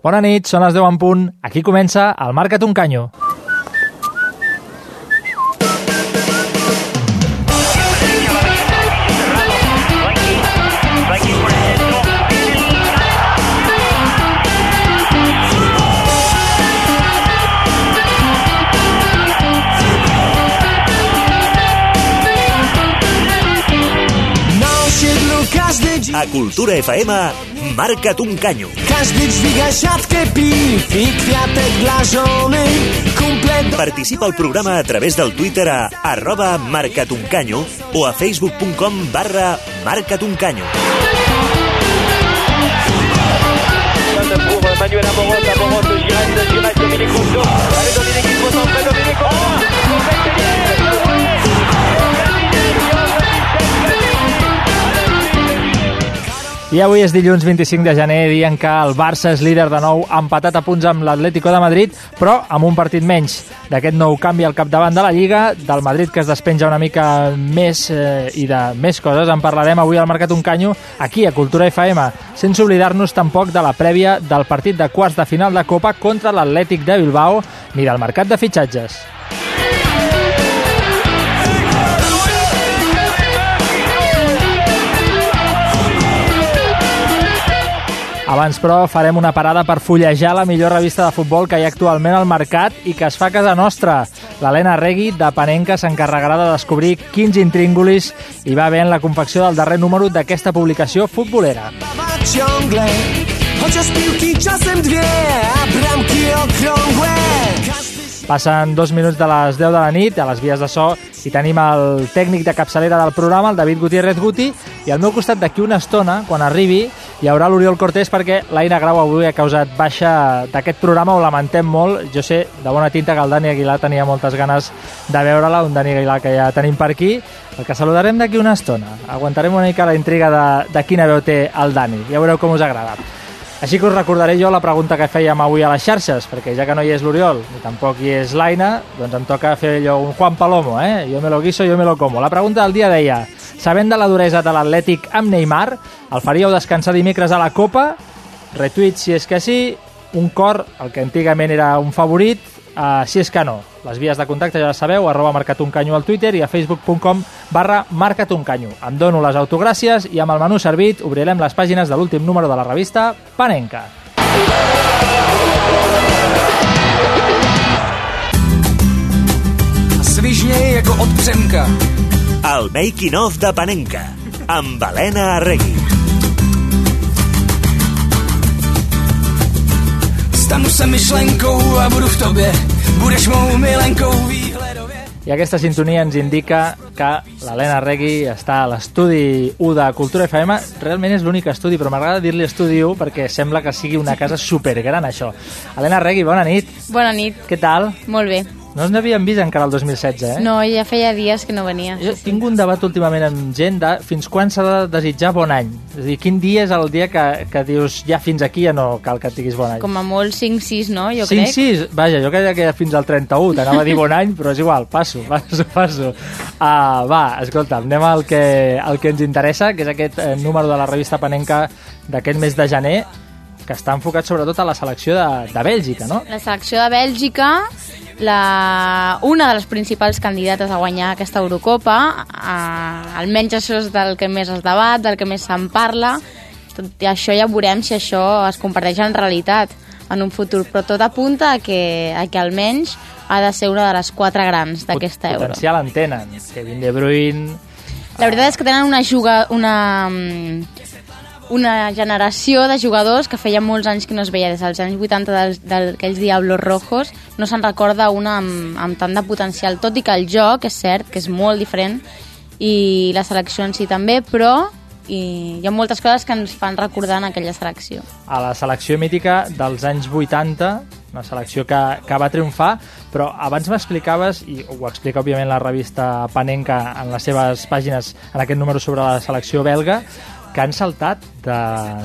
Bona nit, són les 10 en punt. Aquí comença el Marca't un canyo. A Cultura FM, marca't un canyo. Każdy dźwiga siatkę piw i kwiatek dla żony Kumple do... Participa al programa a través del Twitter a arroba marcatuncanyo o a facebook.com barra marcatuncanyo. pour Manuel Amoros, Amoros, Giresse, Giresse, Dominique Rousseau. Allez, Dominique, il faut centrer, Dominique, oh I avui és dilluns 25 de gener, dia en què el Barça és líder de nou, empatat a punts amb l'Atlético de Madrid, però amb un partit menys. D'aquest nou canvi al capdavant de la Lliga, del Madrid que es despenja una mica més eh, i de més coses. En parlarem avui al Mercat Un Canyo, aquí a Cultura FM, sense oblidar-nos tampoc de la prèvia del partit de quarts de final de Copa contra l'Atlètic de Bilbao ni del mercat de fitxatges. Abans, però, farem una parada per fullejar la millor revista de futbol que hi ha actualment al mercat i que es fa a casa nostra. L'Helena Regui, de Panenca, s'encarregarà de descobrir quins intríngulis hi va haver en la confecció del darrer número d'aquesta publicació futbolera. Zabawa ciągle Chociaż piłki czasem dwie A bramki okrągłe Każdy Passen dos minuts de les 10 de la nit a les vies de so i tenim el tècnic de capçalera del programa, el David Gutiérrez Guti, i al meu costat d'aquí una estona, quan arribi, hi haurà l'Oriol Cortés perquè l'Aina Grau avui ha causat baixa d'aquest programa, ho lamentem molt. Jo sé, de bona tinta, que el Dani Aguilar tenia moltes ganes de veure-la, un Dani Aguilar que ja tenim per aquí, el que saludarem d'aquí una estona. Aguantarem una mica la intriga de, de quina veu té el Dani, ja veureu com us agrada. Així que us recordaré jo la pregunta que fèiem avui a les xarxes, perquè ja que no hi és l'Oriol ni tampoc hi és l'Aina, doncs em toca fer allò un Juan Palomo, eh? Jo me lo guiso, jo me lo como. La pregunta del dia deia, sabent de la duresa de l'Atlètic amb Neymar, el faríeu descansar dimecres a la Copa? Retuit si és que sí, un cor, el que antigament era un favorit, uh, si és que no. Les vies de contacte ja les sabeu, arroba marcatuncanyo al Twitter i a facebook.com barra marcatuncanyo. Em dono les autogràcies i amb el menú servit obrirem les pàgines de l'últim número de la revista Panenca. Svižněj jako od Přemka El Making of de Panenka, amb Helena Arregui. Stanu se myšlenkou a budu v tobě Budeš mou milenkou výhledově I aquesta sintonia ens indica que l'Helena Regui està a l'estudi 1 de Cultura FM. Realment és l'únic estudi, però m'agrada dir-li estudi 1 perquè sembla que sigui una casa supergran, això. Helena Regui, bona nit. Bona nit, Què tal? molt bé. No ens n'havíem vist encara el 2016, eh? No, ja feia dies que no venia. Jo tinc un debat últimament amb gent de fins quan s'ha de desitjar bon any. És a dir, quin dia és el dia que, que dius ja fins aquí ja no cal que et diguis bon any? Com a molt 5-6, no? Jo 5, crec. 6, vaja, jo creia que era fins al 31, t'anava a dir bon any, però és igual, passo, passo, passo. Uh, va, escolta, anem al que, al que ens interessa, que és aquest eh, número de la revista Panenca d'aquest mes de gener, que està enfocat sobretot a la selecció de, de Bèlgica, no? La selecció de Bèlgica, la... una de les principals candidates a guanyar aquesta Eurocopa, eh, almenys això és del que més es debat, del que més se'n parla, tot i això ja veurem si això es converteix en realitat en un futur, però tot apunta a que, a que almenys ha de ser una de les quatre grans d'aquesta Euro. Potencial en tenen. Kevin De Bruyne... La veritat és que tenen una, juga, una, una generació de jugadors que feia molts anys que no es veia des dels anys 80 dels- d'aquells Diablos Rojos no se'n recorda una amb, amb tant de potencial tot i que el joc és cert que és molt diferent i la selecció en si també però i hi ha moltes coses que ens fan recordar en aquella selecció. a la selecció mítica dels anys 80, una selecció que, que va triomfar, però abans m'explicaves, i ho explica òbviament la revista Panenka en les seves pàgines, en aquest número sobre la selecció belga, que han saltat de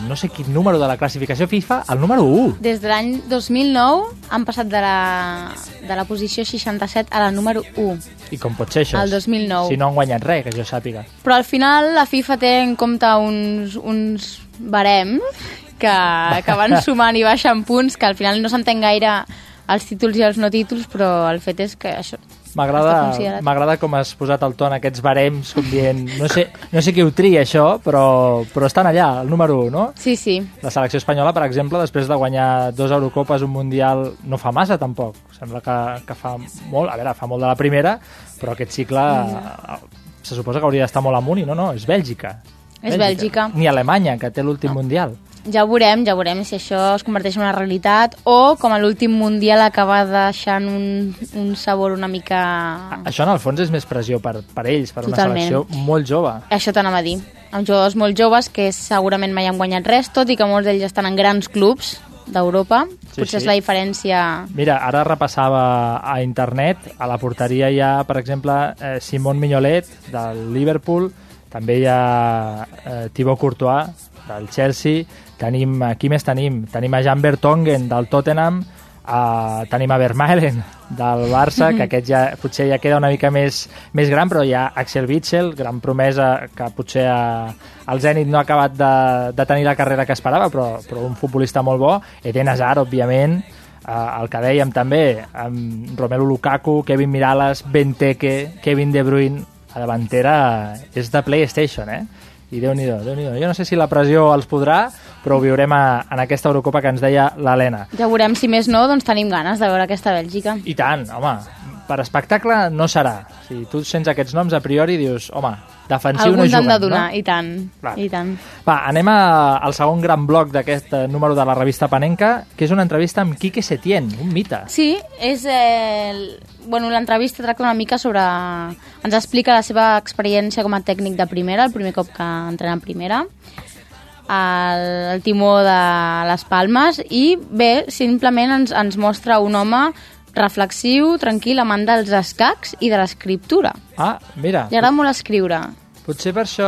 no sé quin número de la classificació FIFA al número 1. Des de l'any 2009 han passat de la, de la posició 67 a la número 1. I com pot ser això? El 2009. Si no han guanyat res, que jo sàpiga. Però al final la FIFA té en compte uns, uns barems que, que van sumant i baixant punts, que al final no s'entén gaire els títols i els no títols, però el fet és que això M'agrada com has posat el to en aquests barems, com dient... No sé, no sé qui ho tria, això, però, però estan allà, el número 1, no? Sí, sí. La selecció espanyola, per exemple, després de guanyar dos Eurocopes, un Mundial, no fa massa, tampoc. Sembla que, que fa molt, a veure, fa molt de la primera, però aquest cicle mm. se suposa que hauria d'estar molt amunt i no, no, és Bèlgica. És Bèlgica. Ni Alemanya, que té l'últim Mundial. Ja ho veurem, ja veurem si això es converteix en una realitat o com a l'últim Mundial acaba deixant un, un sabor una mica... Això, en el fons, és més pressió per, per ells, per Totalment. una selecció molt jove. Això t'anava a dir. Amb jugadors molt joves que segurament mai han guanyat res, tot i que molts d'ells estan en grans clubs d'Europa. Sí, Potser sí. és la diferència... Mira, ara repassava a internet, a la porteria hi ha, per exemple, eh, Simon Mignolet, del Liverpool, també hi ha eh, Thibaut Courtois, del Chelsea, tenim, eh, qui més tenim? Tenim a Jan Vertonghen, del Tottenham, eh, tenim a Vermaelen, del Barça, que aquest ja potser ja queda una mica més, més gran, però hi ha Axel Witsel, gran promesa, que potser a, al Zenit no ha acabat de, de tenir la carrera que esperava, però, però un futbolista molt bo. Eden Hazard, òbviament, Uh, el que dèiem també, amb Romelu Lukaku, Kevin Miralles, Benteke, Kevin De Bruyne, a davantera és de PlayStation, eh? I déu nhi déu Jo no sé si la pressió els podrà, però ho viurem a, en aquesta Eurocopa que ens deia l'Helena. Ja veurem si més no, doncs tenim ganes de veure aquesta Bèlgica. I tant, home, per espectacle no serà. Si tu sents aquests noms a priori dius, home, defensiu Algun no juguen, de donar, no? i tant, Clar. i tant. Va, anem a, al segon gran bloc d'aquest eh, número de la revista Panenka, que és una entrevista amb Quique Setién, un mite. Sí, és... Eh, el- bueno, l'entrevista tracta una mica sobre... Ens explica la seva experiència com a tècnic de primera, el primer cop que entrena en primera, el, el timó de les Palmes, i bé, simplement ens, ens mostra un home reflexiu, tranquil, amant dels escacs i de l'escriptura. Ah, mira, Li agrada molt escriure. potser per això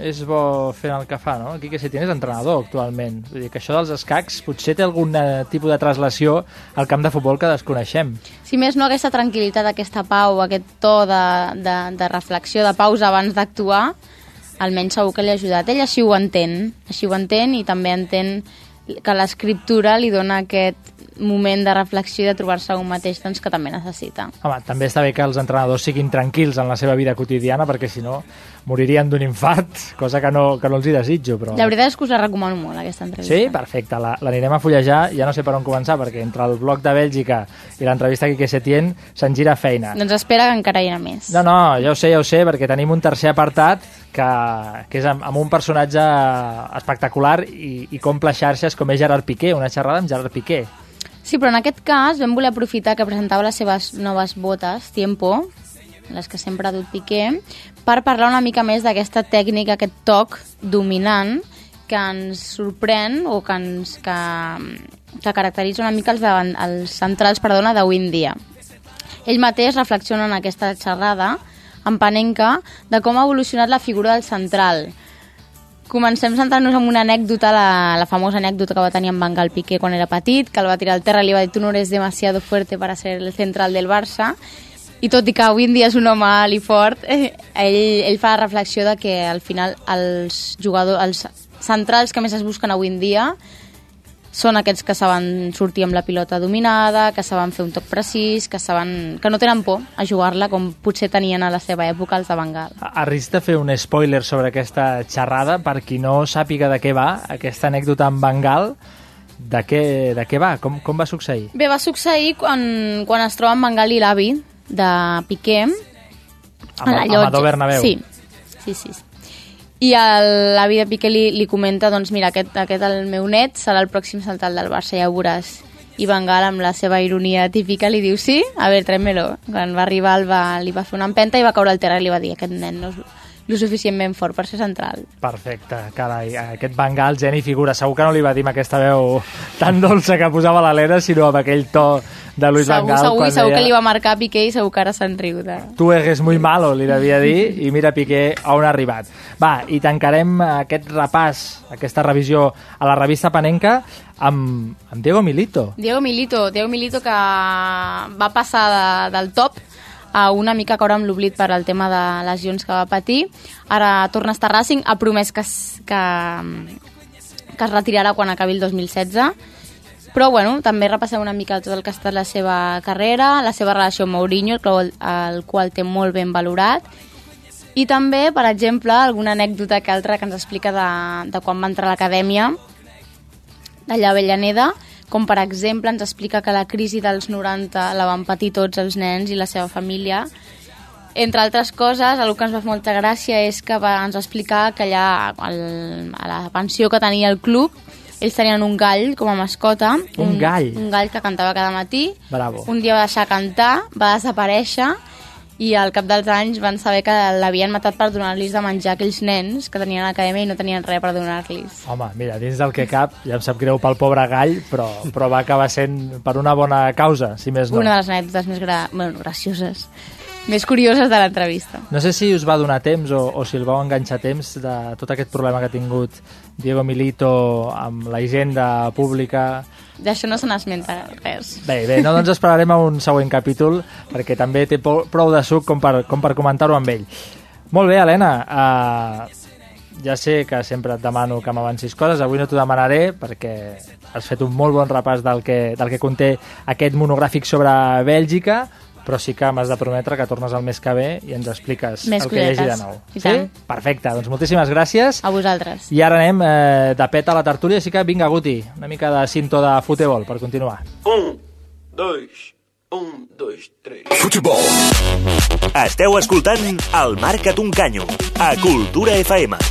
és bo fent el que fa, no? El Quique Setién és entrenador actualment. Vull dir que això dels escacs potser té algun eh, tipus de traslació al camp de futbol que desconeixem. Si més no, aquesta tranquil·litat, aquesta pau, aquest to de, de, de reflexió, de pausa abans d'actuar, almenys segur que li ha ajudat. Ell així ho entén, així ho entén i també entén que l'escriptura li dona aquest moment de reflexió i de trobar-se un mateix doncs, que també necessita. Home, també està bé que els entrenadors siguin tranquils en la seva vida quotidiana, perquè si no moririen d'un infart, cosa que no, que no els hi desitjo. Però... La veritat és que us la recomano molt, aquesta entrevista. Sí, perfecte, la- l'anirem a fullejar, ja no sé per on començar, perquè entre el bloc de Bèlgica i l'entrevista a Quique Setién se'n gira feina. Doncs espera que encara hi ha més. No, no, ja ho sé, ja ho sé, perquè tenim un tercer apartat que, que és amb, amb un personatge espectacular i, i comple xarxes com és Gerard Piqué, una xerrada amb Gerard Piqué. Sí, però en aquest cas vam voler aprofitar que presentava les seves noves botes, Tiempo, les que sempre ha dut Piqué, per parlar una mica més d'aquesta tècnica, aquest toc dominant que ens sorprèn o que ens que, que caracteritza una mica els, davant, els centrals perdona d'avui en dia. Ell mateix reflexiona en aquesta xerrada en Panenka de com ha evolucionat la figura del central, Comencem centrant-nos en una anècdota, la, la famosa anècdota que va tenir en Bangal Piqué quan era petit, que el va tirar al terra i li va dir tu no eres demasiado fuerte para ser el central del Barça, i tot i que avui en dia és un home alt i fort, eh, ell, ell fa la reflexió de que al final els jugadors, els centrals que més es busquen avui en dia són aquests que saben sortir amb la pilota dominada, que saben fer un toc precís, que saben que no tenen por a jugar-la com potser tenien a la seva època els de Bangal. A a risc de fer un spoiler sobre aquesta xerrada, per qui no sàpiga de què va, aquesta anècdota amb Bengal, de què, de què va? Com, com va succeir? Bé, va succeir quan, quan es troba en Bengal i l'avi de Piqué Amb, Amador Bernabéu. Sí, sí, sí. sí. I l'avi de Piqué li, li comenta, doncs mira, aquest, aquest el meu net serà el pròxim central del Barça, ja ho veuràs. I Bengal, amb la seva ironia típica, li diu sí, a veure, tráemelo. Quan va arribar el va, li va fer una empenta i va caure al terra i li va dir aquest nen no és, lo suficientment fort per ser central. Perfecte, carai, aquest Bengal, geni figura. Segur que no li va dir amb aquesta veu tan dolça que posava l'Helena, sinó amb aquell to de Luis segur, Bengal. segur, segur deia, que li va marcar Piqué i segur que ara se'n riu de... Tu eres muy malo, li devia dir, i mira Piqué on ha arribat. Va, i tancarem aquest repàs, aquesta revisió a la revista Panenca amb, amb Diego Milito. Diego Milito, Diego Milito que va passar de, del top a una mica caure amb l'oblit per al tema de lesions que va patir. Ara torna a estar Racing, ha promès que, es- que, que es retirarà quan acabi el 2016. Però, bueno, també repassem una mica tot el que ha estat la seva carrera, la seva relació amb Mourinho, el qual, el qual té molt ben valorat, i també, per exemple, alguna anècdota que altra que ens explica de, de quan va entrar a l'acadèmia, d'allà a Avellaneda, com per exemple ens explica que la crisi dels 90 la van patir tots els nens i la seva família. Entre altres coses, el que ens va fer molta gràcia és que va, ens va explicar que allà al, a la pensió que tenia el club ells tenien un gall com a mascota. Un gall? Un gall que cantava cada matí. Bravo. Un dia va deixar cantar, va desaparèixer i al cap dels anys van saber que l'havien matat per donar-los de menjar a aquells nens que tenien a l'acadèmia i no tenien res per donar-los. Home, mira, dins del que cap, ja em sap greu pel pobre gall, però, però va acabar sent per una bona causa, si més no. Una de les anècdotes més gra... bueno, gracioses, més curioses de l'entrevista. No sé si us va donar temps o, o si el vau enganxar temps de tot aquest problema que ha tingut Diego Milito amb la hisenda pública. D'això no se n'esmenta res. Bé, bé, no, doncs esperarem a un següent capítol perquè també té prou de suc com per, com per comentar-ho amb ell. Molt bé, Helena. Uh, ja sé que sempre et demano que m'avancis coses, avui no t'ho demanaré perquè has fet un molt bon repàs del que, del que conté aquest monogràfic sobre Bèlgica, però sí que m'has de prometre que tornes el mes que ve i ens expliques Més el que hi hagi de nou. I sí? Perfecte, doncs moltíssimes gràcies. A vosaltres. I ara anem eh, de pet a la tertúlia, així que vinga, Guti, una mica de cinto de futebol per continuar. Um, dois, um, dois, três. Esteu escoltant el Marca't un canyo a Cultura FM.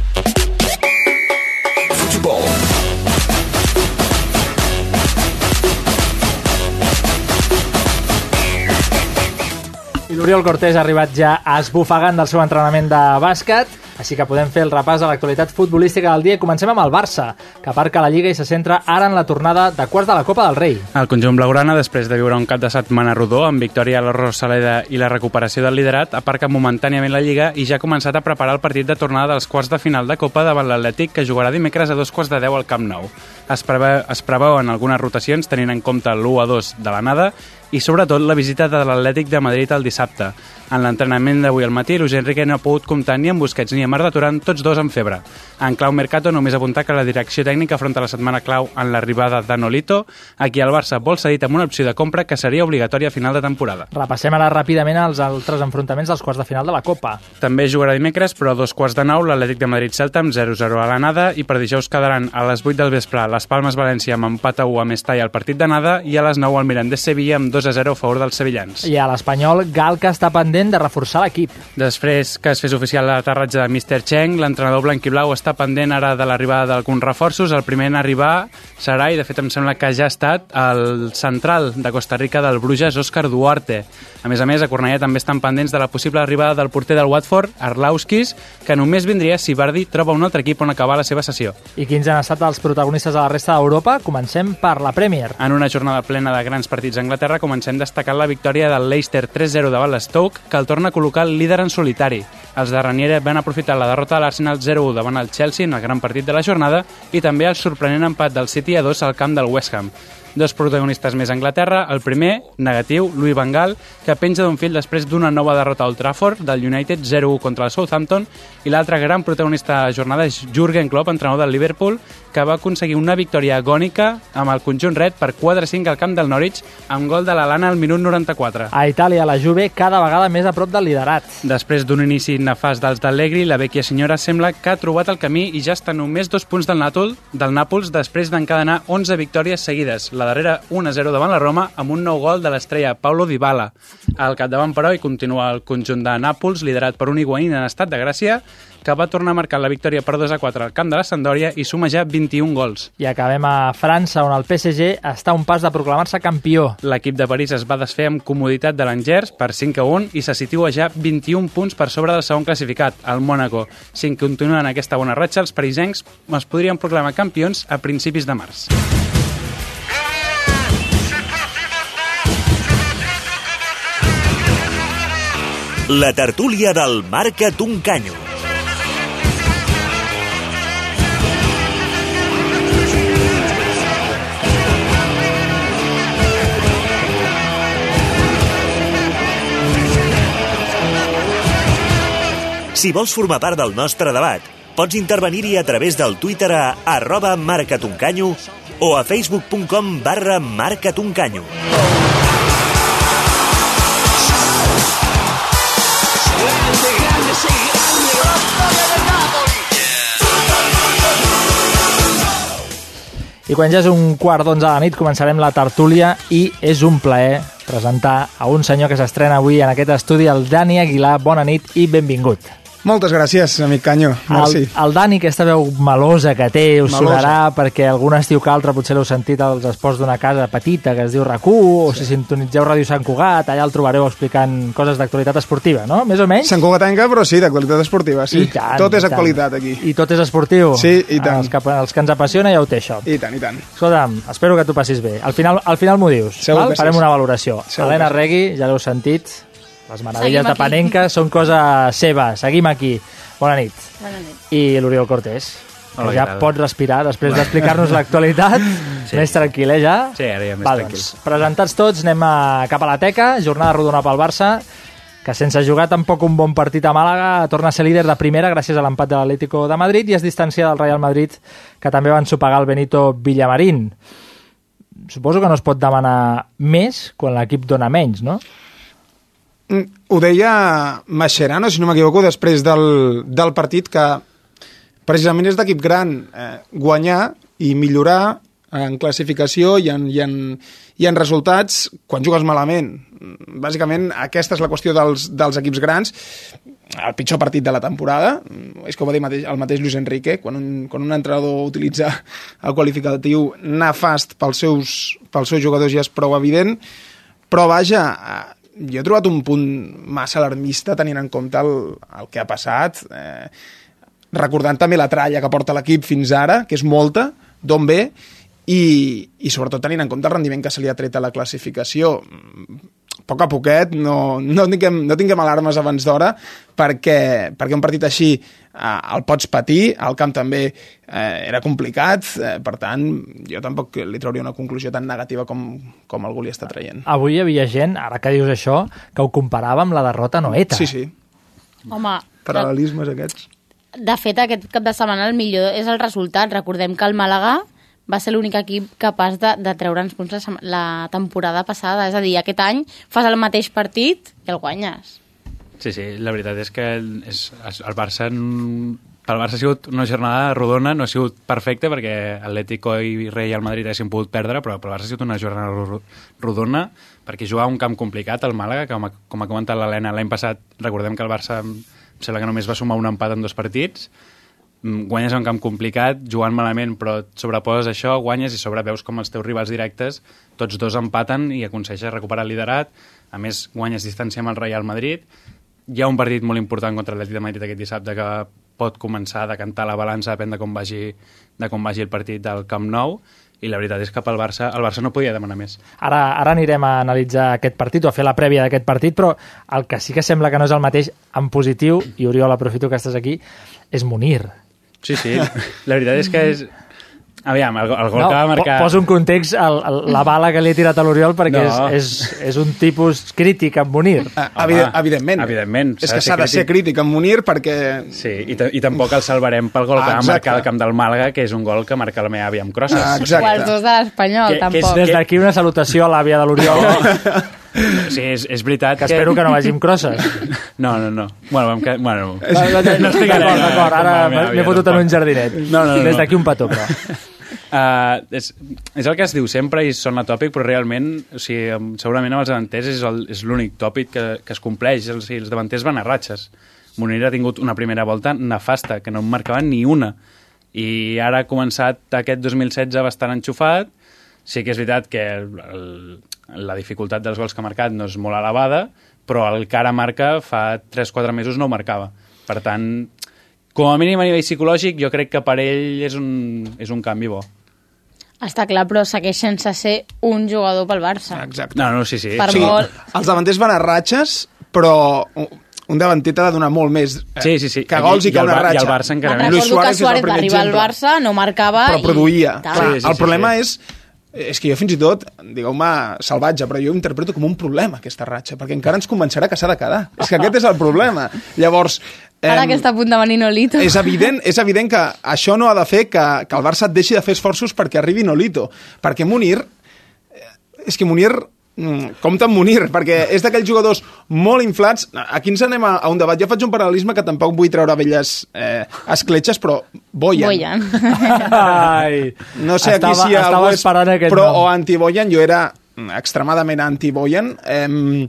L'Oriol Cortés ha arribat ja esbufegant del seu entrenament de bàsquet, així que podem fer el repàs de l'actualitat futbolística del dia i comencem amb el Barça, que aparca la Lliga i se centra ara en la tornada de quarts de la Copa del Rei. El conjunt blaugrana, després de viure un cap de setmana rodó amb victòria a la Rosaleda i la recuperació del liderat, aparca momentàniament la Lliga i ja ha començat a preparar el partit de tornada dels quarts de final de Copa davant l'Atlètic, que jugarà dimecres a dos quarts de deu al Camp Nou. Es, preveu, es preveuen algunes rotacions tenint en compte l'1 a 2 de l'anada i sobretot la visita de l'Atlètic de Madrid el dissabte. En l'entrenament d'avui al matí, Luis Enrique no ha pogut comptar ni amb Busquets ni amb Arda Turan, tots dos amb febre. En clau Mercato només apuntar que la direcció tècnica afronta la setmana clau en l'arribada de Nolito, a qui el Barça vol cedit amb una opció de compra que seria obligatòria a final de temporada. Repassem ara ràpidament els altres enfrontaments dels quarts de final de la Copa. També jugarà dimecres, però a dos quarts de nou, l'Atlètic de Madrid-Celta amb 0-0 a l'anada i per dijous quedaran a les 8 del vespre les Palmes-València amb empat a 1 a Mestalla al partit d'anada i a les 9 el Mirandés-Sevilla amb 2-0 a favor dels sevillans. I a l'Espanyol, Galca està pendent de reforçar l'equip. Després que es fes oficial l'aterratge de Mr. Cheng, l'entrenador blanquiblau està pendent ara de l'arribada d'alguns reforços. El primer en arribar serà, i de fet em sembla que ja ha estat, el central de Costa Rica del Bruges, Òscar Duarte. A més a més, a Cornellà també estan pendents de la possible arribada del porter del Watford, Arlauskis, que només vindria si Bardi troba un altre equip on acabar la seva sessió. I quins han estat els protagonistes de la resta d'Europa? Comencem per la Premier. En una jornada plena de grans partits a Anglaterra comencem destacant la victòria del Leicester 3-0 davant l'Stoke, que el torna a col·locar el líder en solitari. Els de Ranieri van aprofitar la derrota de l'Arsenal 0-1 davant el Chelsea en el gran partit de la jornada i també el sorprenent empat del City a 2 al camp del West Ham. Dos protagonistes més a Anglaterra. El primer, negatiu, Louis Van Gaal, que penja d'un fil després d'una nova derrota a Old Trafford del United 0-1 contra el Southampton i l'altre gran protagonista de la jornada és Jurgen Klopp, entrenador del Liverpool, que va aconseguir una victòria agònica amb el conjunt red per 4-5 al camp del Norwich amb gol de la Lana al minut 94. A Itàlia, la Juve cada vegada més a prop del liderat. Després d'un inici nefast dels d'Allegri, la vecchia senyora sembla que ha trobat el camí i ja està només dos punts del Nàtol, del Nàpols després d'encadenar 11 victòries seguides. La la darrera 1-0 davant la Roma amb un nou gol de l'estrella Paulo Dybala. Al capdavant, però, hi continua el conjunt de Nàpols, liderat per un Higuaín en estat de gràcia, que va tornar a marcar la victòria per 2 a 4 al camp de la Sampdoria i suma ja 21 gols. I acabem a França, on el PSG està a un pas de proclamar-se campió. L'equip de París es va desfer amb comoditat de l'Angers per 5 a 1 i se situa ja 21 punts per sobre del segon classificat, el Mónaco. Si continuen aquesta bona ratxa, els parisencs es podrien proclamar campions a principis de març. La tertúlia del Marca't un canyo. Si vols formar part del nostre debat, pots intervenir-hi a través del Twitter a arroba marcatuncanyo o a facebook.com barra marcatuncanyo. I quan ja és un quart d'onze de la nit començarem la tertúlia i és un plaer presentar a un senyor que s'estrena avui en aquest estudi, el Dani Aguilar. Bona nit i benvingut. Moltes gràcies, amic Canyo. Merci. El, el Dani, aquesta veu melosa que té, us Melosa. sonarà perquè algun estiu que altre potser l'heu sentit als esports d'una casa petita que es diu rac o si sintonitzeu Ràdio Sant Cugat, allà el trobareu explicant coses d'actualitat esportiva, no? Més o menys? Sant Cugatenca, però sí, d'actualitat esportiva, sí. Tant, Tot és actualitat aquí. I tot és esportiu. Sí, i tant. Els que, els que ens apassiona ja ho té, això. I tant, i tant. Escolta'm, espero que tu passis bé. Al final, al final m'ho dius. Segur sí. Farem una valoració. Segur Helena sí. Regui, ja l'heu sentit, les meravilles Seguim de aquí. Panenca són cosa seva. Seguim aquí. Bona nit. Bona nit. I l'Oriol Cortés, Hola, ja pots respirar després d'explicar-nos l'actualitat. Sí. Més tranquil, eh, ja? Sí, ara ja més Va, tranquil. Doncs, presentats tots, anem a, cap a la teca. Jornada rodona pel Barça, que sense jugar tampoc un bon partit a Màlaga torna a ser líder de primera gràcies a l'empat de l'Atlético de Madrid i es distancia del Real Madrid, que també va ensopegar el Benito Villamarín. Suposo que no es pot demanar més quan l'equip dona menys, no? Mm, Ho deia Mascherano, si no m'equivoco, després del, del partit que precisament és d'equip gran eh, guanyar i millorar en classificació i en, i, en, i en resultats quan jugues malament. Mm, Bàsicament, aquesta és la qüestió dels, dels equips grans. El pitjor partit de la temporada, mm, és ho va dir mateix, el mateix Luis Enrique, quan un, quan un entrenador utilitza el qualificatiu nefast pels seus, pels seus jugadors ja és prou evident, però vaja, eh, jo he trobat un punt massa alarmista tenint en compte el, el que ha passat, eh, recordant també la tralla que porta l'equip fins ara, que és molta, d'on ve, i, i sobretot tenint en compte el rendiment que se li ha tret a la classificació. A poc a poquet, no, no, tinguem, no tinguem alarmes abans d'hora, perquè, perquè un partit així el pots patir, el camp també eh, era complicat, eh, per tant, jo tampoc li trauria una conclusió tan negativa com, com algú li està traient. Avui hi havia gent, ara que dius això, que ho comparava amb la derrota noeta. Sí, sí, Home, paral·lelismes aquests. de fet, aquest cap de setmana el millor és el resultat. Recordem que el Màlaga va ser l'únic equip capaç de, de treure'ns punts la, la temporada passada. És a dir, aquest any fas el mateix partit i el guanyes. Sí, sí, la veritat és que el, és, el Barça n- pel Barça ha sigut una jornada rodona, no ha sigut perfecta perquè Atlético i Real Madrid haguessin pogut perdre, però pel Barça ha sigut una jornada ro- rodona perquè jugava un camp complicat, el Màlaga, que com ha, com ha comentat l'Helena l'any passat, recordem que el Barça em sembla que només va sumar un empat en dos partits, Mm, guanyes un camp complicat, jugant malament, però sobreposes això, guanyes i sobre veus com els teus rivals directes, tots dos empaten i aconsegueixes recuperar el liderat, a més guanyes distància amb el Real Madrid, hi ha un partit molt important contra l'Atlètic de Madrid aquest dissabte que pot començar a decantar la balança, depèn de com vagi, de com vagi el partit del Camp Nou, i la veritat és que pel Barça, el Barça no podia demanar més. Ara, ara anirem a analitzar aquest partit o a fer la prèvia d'aquest partit, però el que sí que sembla que no és el mateix en positiu, i Oriol, aprofito que estàs aquí, és Munir. Sí, sí, la veritat és que és... Aviam, el, el gol No, que va marcar... po- Poso un context el, el, la bala que li he tirat a l'Oriol perquè No. és, és, és un tipus crític amb Munir. Ah, evident, evidentment. evidentment, És que s'ha de ser crític amb Munir perquè... Sí, i, i tampoc el salvarem pel gol Ah, que va exacte. marcar al camp del Màlaga, que és un gol que marca la meva àvia amb crosses. Ah, O els exacte. dos de l'Espanyol, Que- que és tampoc. Des d'aquí una salutació a l'àvia de l'Oriol, Sí, és, és veritat que espero que no vagi amb crosses. No, no, no. Bueno, vam que... bueno No, no, no, explicaré d'acord, d'acord, va ara m'he fotut en un jardinet. No, no, no. Des d'aquí un petó, però. Uh, és, és el que es diu sempre i sona tòpic, però realment, o sigui, segurament amb els davanters és l'únic tòpic que, que es compleix. O sigui, els davanters van a ratxes. Munir ha tingut una primera volta nefasta, que no en marcava ni una. I ara ha començat aquest 2016 bastant enxufat. Sí que és veritat que el, el, la dificultat dels gols que ha marcat no és molt elevada, però el que ara marca fa 3-4 mesos no ho marcava. Per tant, com a mínim a nivell psicològic, jo crec que per ell és un, és un canvi bo. Està clar, però segueix sense ser un jugador pel Barça. Exacte. No, no, sí, sí. Per sigui, molt- els davanters van a ratxes, però un davanter t'ha de donar molt més eh, Sí, sí, sí. que gols i, I que el una Bar- i ratxa. el Barça encara més. Luis recordo que Suárez és el Suárez primer va arribar al. Barça, no marcava però i... produïa. tal. Clar, Sí, sí, el sí, problema sí. és és que jo fins i tot, digueu-me salvatge, però jo ho interpreto com un problema, aquesta ratxa, perquè encara ens convencerà que s'ha de quedar. És que aquest és el problema. Llavors... Ara em, que està a punt de venir Nolito. és evident, és evident que això no ha de fer que, que el Barça et deixi de fer esforços perquè arribi Nolito. Perquè Munir... eh, És que Munir... mm, Compte amb Munir, perquè és d'aquells jugadors molt inflats. Aquí ens anem a, a un debat. Jo faig un paral·lelisme que tampoc vull treure velles eh, escletxes, però Boyan. Boyan. Ai, No sé estava, aquí si estava algú és esperant aquest pro nom. o anti-Boyan. Jo era extremadament anti-Boyan. Eh,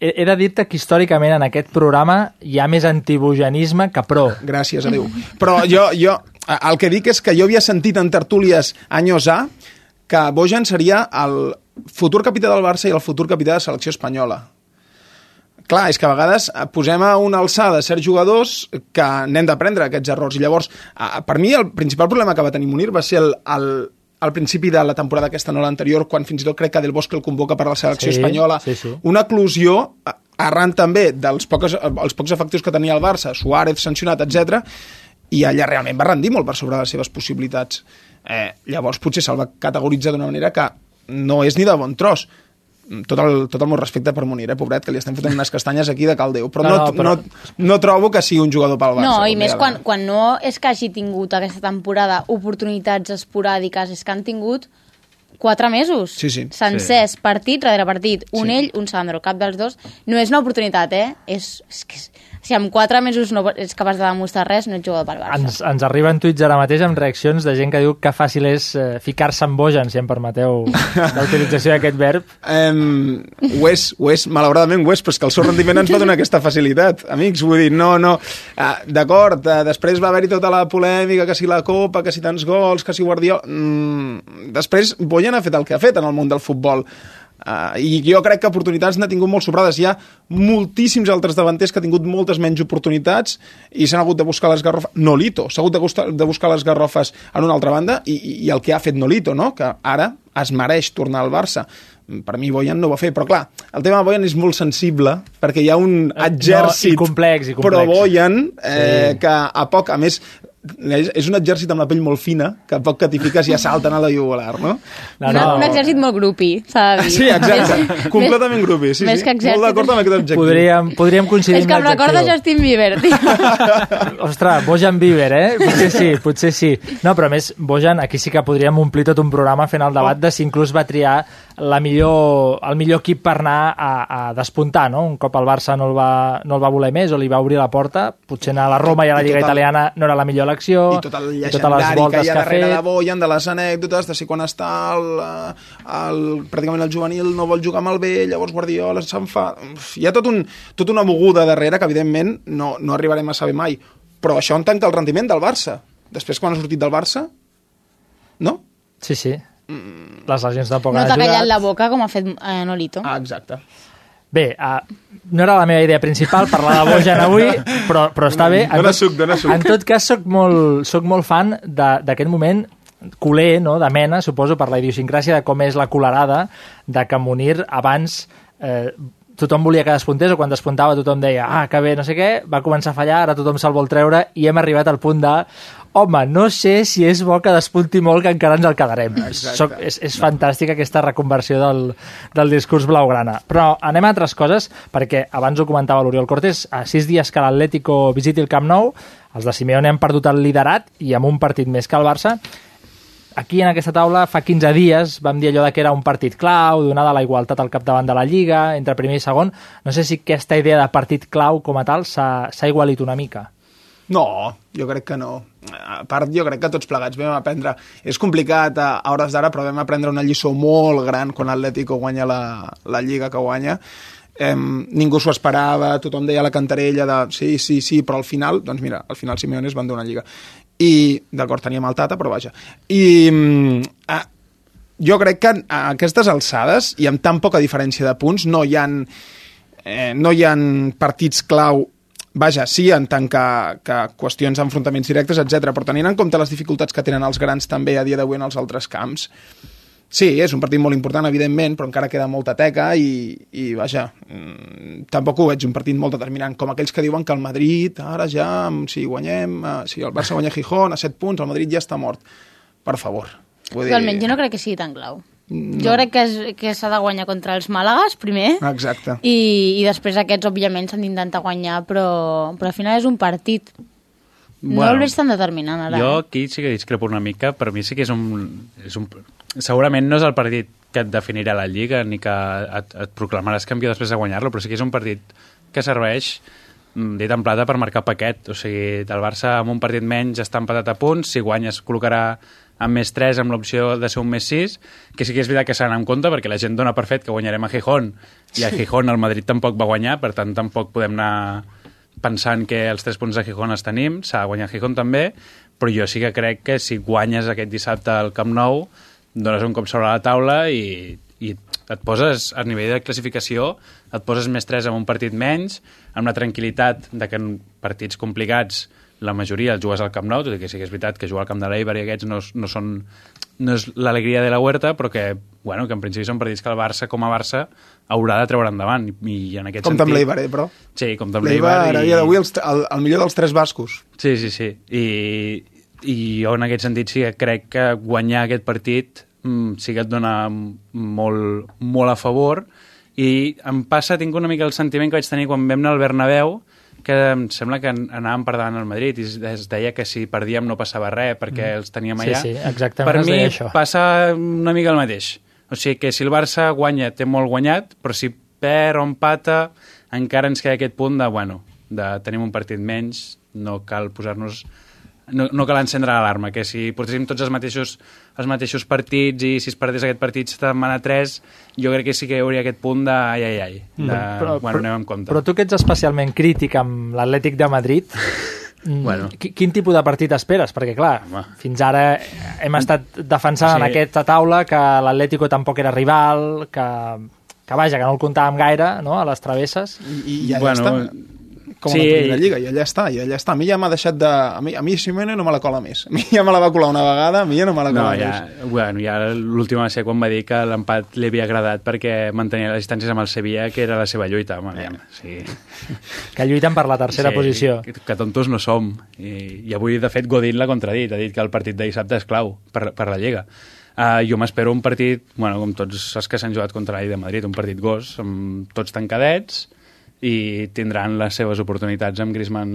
He, he de dir-te que històricament en aquest programa hi ha més antibogenisme que pro. gràcies a Déu. Però jo, jo, el que dic és que jo havia sentit en tertúlies anys A que Bojan seria el futur capità del Barça i el futur capità de selecció espanyola. Clar, és que a vegades eh, posem a una alçada certs jugadors que n'hem d'aprendre aquests errors. I llavors, eh, per mi, el principal problema que va tenir Munir va ser el, el, al principi de la temporada aquesta, no l'anterior, quan fins i tot crec que Del Bosque el convoca per a la selecció Sí, espanyola. sí, sí. Una eclusió eh, arran també dels pocs, els pocs efectius que tenia el Barça, Suárez sancionat, etc. i allà realment va rendir molt per sobre de les seves possibilitats. Eh, llavors potser se'l va categoritzar d'una manera que no és ni de bon tros. Tot el, tot el meu respecte per Munir, eh, pobret, que li estem fotent unes castanyes aquí de caldeu, però no, No, no, però- no, no trobo que sigui un jugador pel Barça. No, i més quan, quan no és que hagi tingut aquesta temporada oportunitats esporàdiques, és que han tingut quatre mesos Sí, sí. sencers, partit rere partit, un ell, un Sandro, cap dels dos. No és una oportunitat, eh? És, és que, si en quatre mesos no ets capaç de demostrar res, no ets jugador pel Barça. Ens, ens arriben tuits ara mateix amb reaccions de gent que diu que fàcil és eh, ficar-se en bojan, si em permeteu la utilització d'aquest verb. Um, ho és, ho és, malauradament ho és, però és que el seu rendiment ens va donar aquesta facilitat, amics, vull dir, no, no, uh, d'acord, uh, després va haver-hi tota la polèmica, que si la Copa, que si tants gols, que si Guardiola... Mm, després, Boyan ha fet el que ha fet en el món del futbol, Uh, I jo crec que oportunitats n'ha tingut molt sobrades. Hi ha moltíssims altres davanters que ha tingut moltes menys oportunitats i s'han hagut de buscar les garrofes. Nolito s'ha hagut de, buscar, de buscar les garrofes en una altra banda i, i, el que ha fet Nolito, no? que ara es mereix tornar al Barça. Per mi Boyan no ho va fer, però clar, el tema de Boyan és molt sensible perquè hi ha un exèrcit Eh, i complex, i complex. pro Boyan eh, Sí. que a poc, a més, és, és un exèrcit amb la pell molt fina que a poc que t'hi fiques ja salten a la jugular, no? No, no. un exèrcit molt grupi, s'ha de dir. Sí, exacte. Més- Completament grupi, sí, més sí. que exèrcit. Molt d'acord amb aquest objectiu. Podríem, podríem coincidir És que em recorda. Justin Bieber, tio. Ostres, Bojan Bieber, eh? Potser sí, potser sí. No, però a més, Bojan, aquí sí que podríem omplir tot un programa fent el debat de si inclús va triar la millor, el millor equip per anar a, a despuntar, no? Un cop el Barça no el, va, no el va voler més o li va obrir la porta, potser anar a la Roma i a la Lliga Italiana no era la millor elecció, i tot el i totes les llegendari que voltes hi ha que ha darrere de fet. Boyan, de les anècdotes, de si quan està el, el, pràcticament el juvenil no vol jugar amb el B, llavors Guardiola se'n fa... Uf, Hi ha tot un, tota una moguda darrere que, evidentment, no, no arribarem a saber mai. Però això en tanca el rendiment del Barça. Després, quan ha sortit del Barça, no? Sí, sí. Les lesions tampoc No han t'ha callat la boca com ha fet eh, Nolito. Ah, exacte. Bé, uh, no era la meva idea principal parlar de Bojan avui, però, però està bé. En tot- suc, dóna suc. En tot cas, soc molt, soc molt fan de- d'aquest moment culer, no?, de mena, suposo, per la idiosincràsia de com és la colerada, de que Munir abans eh, tothom volia que despuntés o quan despuntava tothom deia ah, que bé, no sé què, va començar a fallar, ara tothom se'l vol treure i hem arribat al punt de home, no sé si és bo que despunti molt que encara ens el quedarem. Soc, és, és fantàstica aquesta reconversió del, del discurs blaugrana. Però anem a altres coses, perquè abans ho comentava l'Oriol Cortés, a sis dies que l'Atlético visiti el Camp Nou, els de Simeone han perdut el liderat i amb un partit més que el Barça, aquí en aquesta taula fa 15 dies vam dir allò de que era un partit clau, donada la igualtat al capdavant de la Lliga, entre primer i segon. No sé si aquesta idea de partit clau com a tal s'ha igualit una mica. No, jo crec que no. A part, jo crec que tots plegats vam aprendre... És complicat a, a hores d'ara, però vam aprendre una lliçó molt gran quan l'Atlético guanya la, la Lliga que guanya. Eh, ningú s'ho esperava, tothom deia la cantarella de sí, sí, sí, però al final, doncs mira, al final Simeone es van donar Lliga. I, d'acord, teníem el Tata, però vaja. I mm, eh, jo crec que a aquestes alçades, i amb tan poca diferència de punts, no hi han, eh, no hi han partits clau Vaja, sí, en tant que, que qüestions d'enfrontaments directes, etc. però tenint en compte les dificultats que tenen els grans també a dia d'avui en els altres camps, sí, és un partit molt important, evidentment, però encara queda molta teca i, i vaja, mm, tampoc ho veig un partit molt determinant, com aquells que diuen que el Madrid, ara ja, si guanyem, eh, si el Barça guanya Gijón a 7 punts, el Madrid ja està mort. Per favor. Dir... Però almenys jo no crec que sigui tan clau. No. Jo crec que és- que s'ha de guanyar contra els Màlagas, primer, Exacte. i, i després aquests, òbviament, s'han d'intentar guanyar, però, però al final és un partit. No Bueno, el veig tan determinant, ara. Jo aquí sí que discrepo una mica. Per mi sí que és un, és un... Segurament no és el partit que et definirà la Lliga ni que et, et proclamaràs campió després de guanyar-lo, però sí que és un partit que serveix mm, dit en plata per marcar paquet. O sigui, el Barça amb un partit menys està empatat a punts, si guanya es col·locarà amb més 3 amb l'opció de ser un més 6, que sí que és veritat que s'ha d'anar en compte perquè la gent dona per fet que guanyarem a Gijón i a Gijón el Madrid tampoc va guanyar, per tant tampoc podem anar pensant que els 3 punts de Gijón els tenim, s'ha de guanyar Gijón també, però jo sí que crec que si guanyes aquest dissabte al Camp Nou, dones un cop sobre la taula i, i et poses, a nivell de classificació, et poses més 3 amb un partit menys, amb la tranquil·litat de que en partits complicats la majoria els jugues al Camp Nou, tot i que sí que és veritat que jugar al Camp de l'Eiber i aquests no, no són no és l'alegria de la Huerta, però que, bueno, que en principi són partits que el Barça, com a Barça, haurà de treure endavant. I, i en aquest amb sentit... l'Eibar, eh, però. Sí, compte amb L'Eibar, l'Eibar. dia d'avui, el, el millor dels tres bascos. Sí, sí, sí. I, I jo en aquest sentit sí que crec que guanyar aquest partit mm, sí que et dona molt, molt a favor i em passa, tinc una mica el sentiment que vaig tenir quan vam anar al Bernabéu que em sembla que an- anàvem per davant el Madrid i es- deia que si perdíem no passava res perquè Mm. els teníem Sí, allà. sí, exactament Per mi això. passa una mica el mateix. O sigui que si el Barça guanya té molt guanyat, però si perd o empata encara ens queda aquest punt de, bueno, de tenim un partit menys, no cal posar-nos no, no cal encendre l'alarma, que si portéssim tots els mateixos, els mateixos partits i si es perdés aquest partit setmana 3, jo crec que sí que hi hauria aquest punt de ai, ai, ai, de, Però- bueno, però- anem amb compte. Però tu que ets especialment crític amb l'Atlètic de Madrid, mm, Bueno. qui- quin tipus de partit esperes? Perquè, clar, Home. fins ara hem estat defensant Sí. en aquesta taula que l'Atlético tampoc era rival, que, que vaja, que no el comptàvem gaire, no?, a les travesses. I, i allà Bueno, està. Com sí. a la primera lliga, i allà està, i allà està. A mi ja m'ha deixat de... A mi, a mi Simeone no me la cola més. A mi ja me la va colar una vegada, a mi ja no me la No, cola ja, més. bueno, ja l'última va ser quan va dir que l'empat li havia agradat perquè mantenia les distàncies amb el Sevilla, que era la seva lluita. Home, aviam, sí. Que lluiten per la tercera sí, posició. Que, que tontos no som. I, I avui, de fet, Godín l'ha contradit. Ha dit que el partit de dissabte és clau per, per la Lliga. Uh, jo m'espero un partit, bueno, com tots els que s'han jugat contra l'Ai de Madrid, un partit gos, amb tots tancadets, i tindran les seves oportunitats amb Griezmann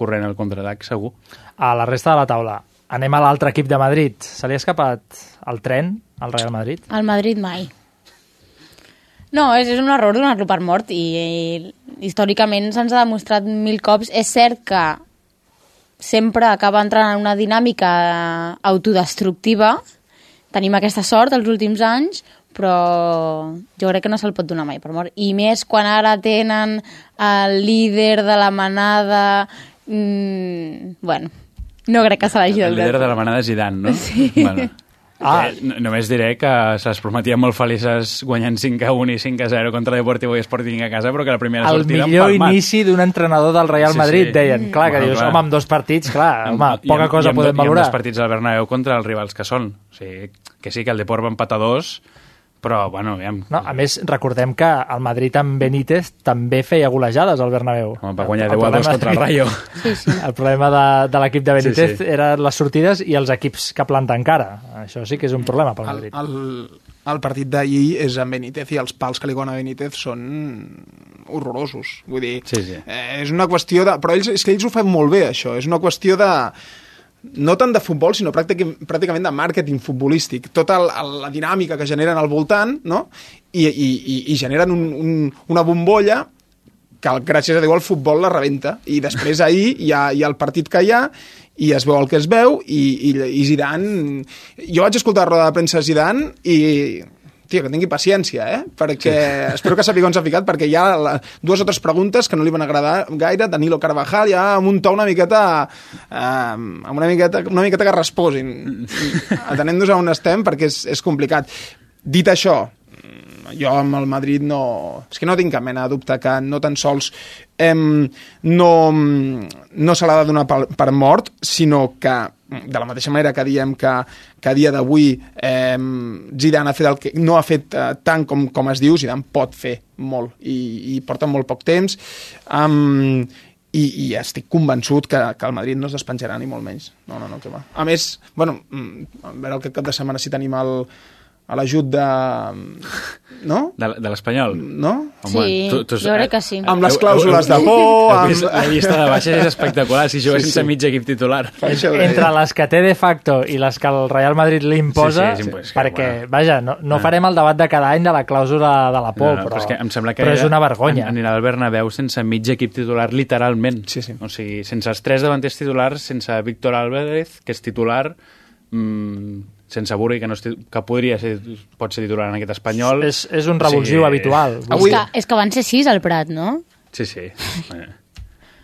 corrent al contraatac, segur. A la resta de la taula. Anem a l'altre equip de Madrid. Se li ha escapat el tren al Real Madrid? Al Madrid mai. No, és, és un error donar-lo per mort i, i històricament se'ns ha demostrat mil cops. És cert que sempre acaba entrant en una dinàmica autodestructiva. Tenim aquesta sort els últims anys, però jo crec que no se'l pot donar mai per mort. I més quan ara tenen el líder de la manada... Mm, bueno, no crec que se l'hagi de El líder de la manada és Zidane, no? Sí. Bueno, Ah. eh, no- només diré que se les prometien molt felices guanyant 5 a 1 i 5 a 0 contra Deportivo i Sporting a casa, però que la primera El sortida millor han palmat. inici d'un entrenador del Real Sí, Madrid, sí. deien. Clar, que Bueno, dius, clar. home, amb dos partits, clar, home, I poca amb- cosa i podem I amb valorar. dos partits al Bernabéu contra els rivals que són. O sigui, que sí que el Deport va empatar dos, però, bueno, aviam, No, a més, recordem que el Madrid amb Benítez també feia golejades al Bernabéu. Home, va guanyar El 10 a 2 problema- contra el Rayo. Sí, sí. El problema de, de l'equip de Benítez Sí, sí. eren les sortides i els equips que planten cara. Això sí que és un problema pel El, Madrid. el, el partit d'ahir és amb Benítez i els pals que li gonen a Benítez són horrorosos. Vull dir, Sí, sí. Eh, és una qüestió de... Però ells, és que ells ho fan molt bé, això. És una qüestió de no tant de futbol, sinó pràctic, pràcticament de màrqueting futbolístic. Tota el, la dinàmica que generen al voltant, no? I, i, i, i generen un, un, una bombolla que gràcies a Déu el futbol la rebenta i després ahir hi ha, hi ha el partit que hi ha i es veu el que es veu i, i, i Zidane jo vaig escoltar la roda de premsa de Zidane i tio, que tingui paciència, eh? Perquè sí. espero que sàpiga on s'ha ficat, perquè hi ha la, dues o tres preguntes que no li van agradar gaire. Danilo Carvajal ja amb un to una miqueta... Eh, amb una miqueta, una miqueta que resposin. Atenent-nos a on estem, perquè és, és complicat. Dit això, jo amb el Madrid no... És que no tinc cap mena de dubte que no tan sols em, no, no se l'ha de donar per, per mort, sinó que de la mateixa manera que diem que, que a dia d'avui eh, Zidane ha fet el que no ha fet eh, tant com, com es diu, Zidane pot fer molt i, i porta molt poc temps um, i, i estic convençut que, que el Madrid no es despenjarà ni molt menys no, no, no, que va. a més, bueno, mm, a veure el cap de setmana si tenim el, a l'ajut de... No? De, de l'Espanyol? No? Sí, jo crec que sí. Amb les clàusules de por... Amb... La llista de baixes és espectacular, si jugués Sí, sense sí. mig equip titular. Entre les que té de facto i les que el Real Madrid li imposa, Sí, sí, impossible, perquè, bueno. vaja, no, no Ah. farem el debat de cada any de la clàusula de la por, No, no, però, és que em sembla que però és una vergonya. an- Anirà al Bernabéu sense mig equip titular, literalment. Sí, sí. O sigui, sense els tres davanters titulars, sense Víctor Álvarez, que és titular, mmm, sense Burri, que, no és, tit- que podria ser, pot ser titular en aquest espanyol. És, és un revulsiu habitual. Avui- És, que, és que van ser sis al Prat, no? Sí, sí.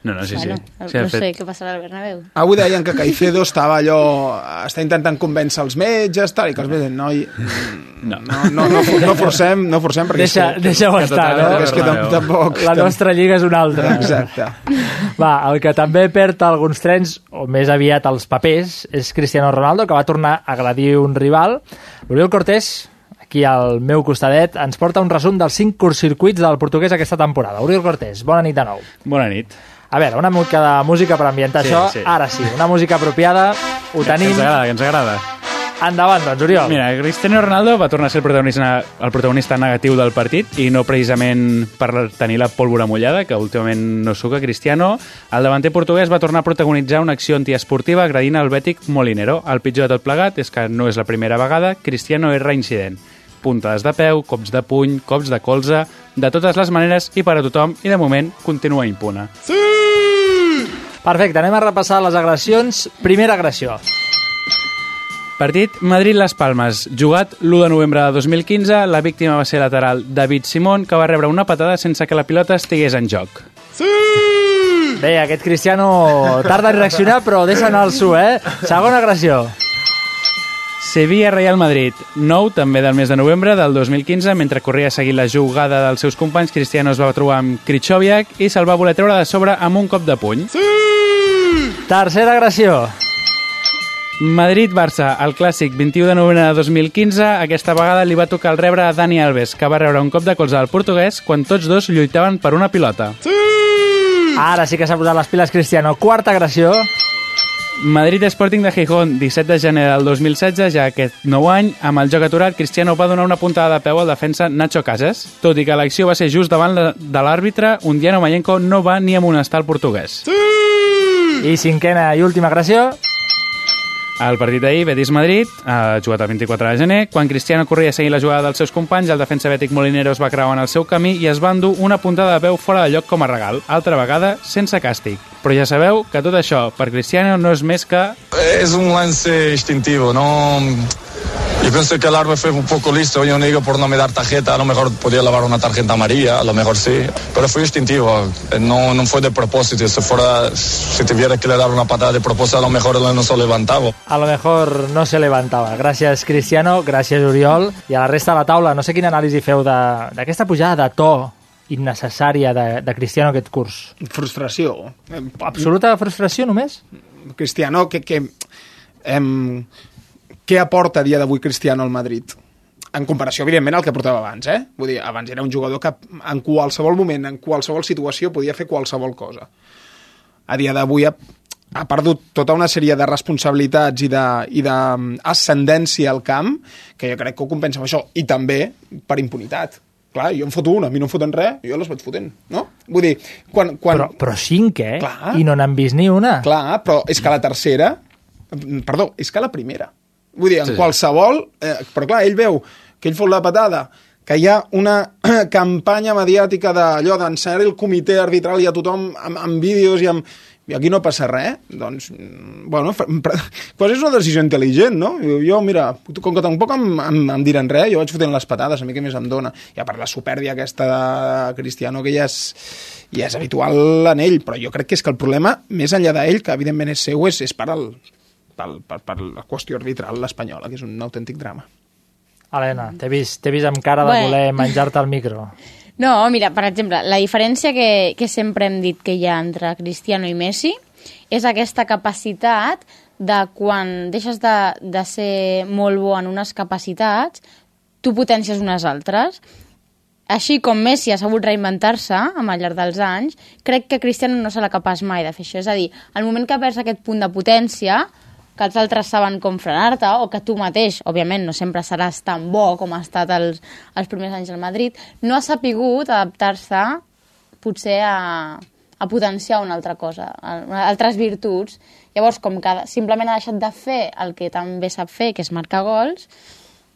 Eh. No, no, sí, bueno, sí. sí no fet... sé què passarà al Bernabéu. Avui deien que Caicedo estava allò... està intentant convèncer els metges, tal, i que els metges, noi... No. No, no, no, no forcem, no forcem, perquè Deixa, que, deixa-ho que estar, no? perquè és que tam- tampoc... La nostra lliga és una altra. Exacte. Va, el que també perd alguns trens, o més aviat els papers, és Cristiano Ronaldo, que va tornar a agredir un rival. L'Oriol Cortés, aquí al meu costadet, ens porta un resum dels cinc curtcircuits del portuguès aquesta temporada. Oriol Cortés, bona nit de nou. Bona nit. A veure, una mica de música per ambientar Sí, això. sí. Ara sí, una música apropiada. Ho Que tenim. ens agrada, que ens agrada. Endavant, doncs, Oriol. Mira, Cristiano Ronaldo va tornar a ser el protagonista, el protagonista negatiu del partit i no precisament per tenir la pólvora mullada, que últimament no suca Cristiano. El davanter portuguès va tornar a protagonitzar una acció antiesportiva agredint el bètic Molinero. El pitjor de tot plegat és que no és la primera vegada, Cristiano és reincident. Puntades de peu, cops de puny, cops de colze, de totes les maneres i per a tothom, i de moment continua impune. Perfecte, anem a repassar les agressions. Primera agressió. Partit Madrid-Les Palmes. Jugat l'1 de novembre de 2015, la víctima va ser lateral David Simón, que va rebre una patada sense que la pilota estigués en joc. Bé, aquest Cristiano tarda en reaccionar, però deixa anar el su, eh? Segona agressió. Sevilla-Real Madrid. 9, també del mes de novembre del 2015, mentre corria a seguir la jugada dels seus companys, Cristiano es va trobar amb Krychowiak i se'l va voler treure de sobre amb un cop de puny. Tercera agressió. Madrid-Barça, el clàssic 21 de novembre de 2015, aquesta vegada li va tocar el rebre a Dani Alves, que va rebre un cop de colze al portuguès quan tots dos lluitaven per una pilota. Ara sí que s'ha posat les piles Cristiano. Quarta agressió. Madrid Sporting de Gijón, 17 de gener del 2016, ja aquest nou any, amb el joc aturat, Cristiano va donar una puntada de peu al defensa Nacho Casas. Tot i que l'acció va ser just davant de l'àrbitre, Undiano Mayenko no va ni amonestar el portuguès. I cinquena i última agressió. El partit d'ahir, Betis-Madrid, ha jugat el 24 de gener. Quan Cristiano corria a seguir la jugada dels seus companys, el defensa bètic Molinero es va creuar en el seu camí i es va endur una puntada de peu fora de lloc com a regal, altra vegada sense càstig. Però ja sabeu que tot això per Cristiano no és més que Es un lance instintivo, no. Yo pienso que el árbitro fue un poco listo. Yo no digo por no me dar tarjeta, a lo mejor podía lavar una tarjeta amarilla, a lo mejor sí, pero fue instintivo. No, no fue de propósito. Si fuera, si tuviera que le dar una patada de propósito, a lo mejor él no se levantaba. A lo mejor no se levantava. Gràcies, Cristiano, gràcies, Oriol. I a la resta de la taula, no sé quina anàlisi feu de- d'aquesta pujada de to innecessària de, de Cristiano aquest curs. Frustració. Eh, Absoluta frustració només? Cristiano, que, que, em, què aporta a dia d'avui Cristiano al Madrid? En comparació, evidentment, al que portava abans, eh? Vull dir, abans era un jugador que en qualsevol moment, en qualsevol situació, podia fer qualsevol cosa. A dia d'avui ha, ha perdut tota una sèrie de responsabilitats i d'ascendència al camp, que jo crec que ho compensa amb això, i també per impunitat. Clar, jo em foto una, a mi no em foten res, jo les vaig fotent, no? Vull dir, quan... quan... Però, però cinc, eh? Clar. I no n'han vist ni una. Clar, però és que la tercera... Perdó, és que la primera. Vull dir, en Sí. sí. qualsevol... Eh, però clar, ell veu que ell fot la patada, que hi ha una campanya mediàtica d'allò d'ensenyar el comitè arbitral i a tothom amb, amb vídeos i amb... I aquí no passa res, doncs, mm, bueno, pues és una decisió intel·ligent, no? Jo, mira, com que tampoc em, em, em diran res, jo vaig fotent les patades, a mi què més em dona. Ja per la supèrbia aquesta de Cristiano, que ja és, ja és habitual en ell, però jo crec que és que el problema, més enllà d'ell, que evidentment és seu, és, és per, el, per, per, per la qüestió arbitral espanyola, que és un autèntic drama. Helena, t'he vist, vist amb cara de voler menjar-te el micro. No, mira, per exemple, la diferència que, que sempre hem dit que hi ha entre Cristiano i Messi és aquesta capacitat de quan deixes de, de ser molt bo en unes capacitats, tu potencies unes altres. Així com Messi ha sabut reinventar-se amb al llarg dels anys, crec que Cristiano no serà capaç mai de fer això. És a dir, al moment que perds aquest punt de potència, que els altres saben com frenar-te, o que tu mateix, òbviament, no sempre seràs tan bo com ha estat els, els primers anys al Madrid, no ha sapigut adaptar-se potser a, a potenciar una altra cosa, a, altres virtuts. Llavors, com que simplement ha deixat de fer el que tan bé sap fer, que és marcar gols,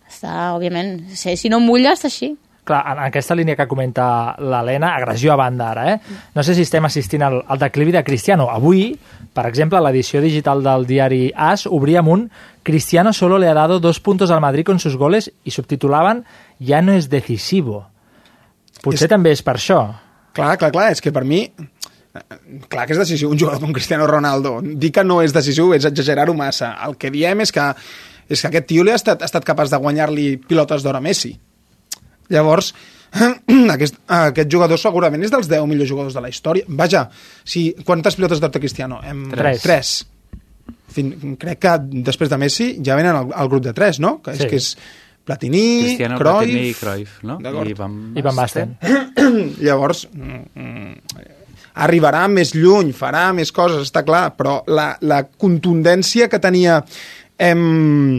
està, òbviament, si, no mulla, està així. Clar, en aquesta línia que comenta l'Helena, agressió a banda ara, eh? No sé si estem assistint al, al declivi de Cristiano. Avui, per exemple, l'edició digital del diari AS obria amb un Cristiano solo le ha dado dos puntos al Madrid con sus goles i subtitulaven Ja no es decisivo. Potser És- també és per això. Clar, clar, clar, és que per mi eh, clar que és decisiu un jugador com Cristiano Ronaldo. Dir que no és decisiu és exagerar-ho massa. El que diem és que, és que aquest tio li ha estat, ha estat capaç de guanyar-li pilotes d'or a Messi. Llavors, aquest, aquest jugador segurament és dels 10 millors jugadors de la història. Vaja, si, quantes pilotes d'or té Cristiano? Hem, Tres. Tres. Fin, crec que després de Messi ja venen al, al grup de tres, no? Que és, Sí. que és Platini, Cristiano, Cruyff... Platini i Cruyff, no? I Van, I Van Basten. Llavors, mm, mm, arribarà més lluny, farà més coses, està clar, però la, la contundència que tenia em,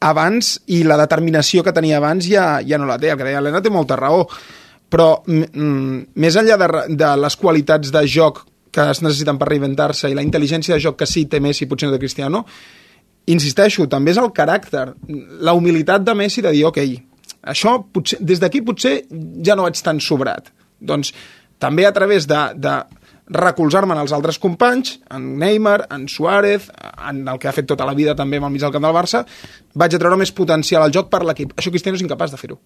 abans i la determinació que tenia abans ja, ja no la té. El que deia l'Helena té molta raó, però mm, més enllà de, de les qualitats de joc que es necessiten per reinventar-se i la intel·ligència de joc que sí té Messi, potser no de Cristiano, insisteixo, també és el caràcter, la humilitat de Messi de dir, ok, això potser, des d'aquí potser ja no vaig tan sobrat. Doncs també a través de, de recolzar-me en els altres companys, en Neymar, en Suárez, en el que ha fet tota la vida també amb el mig del camp del Barça, vaig a treure més potencial al joc per l'equip. Això Cristiano és incapaç de fer-ho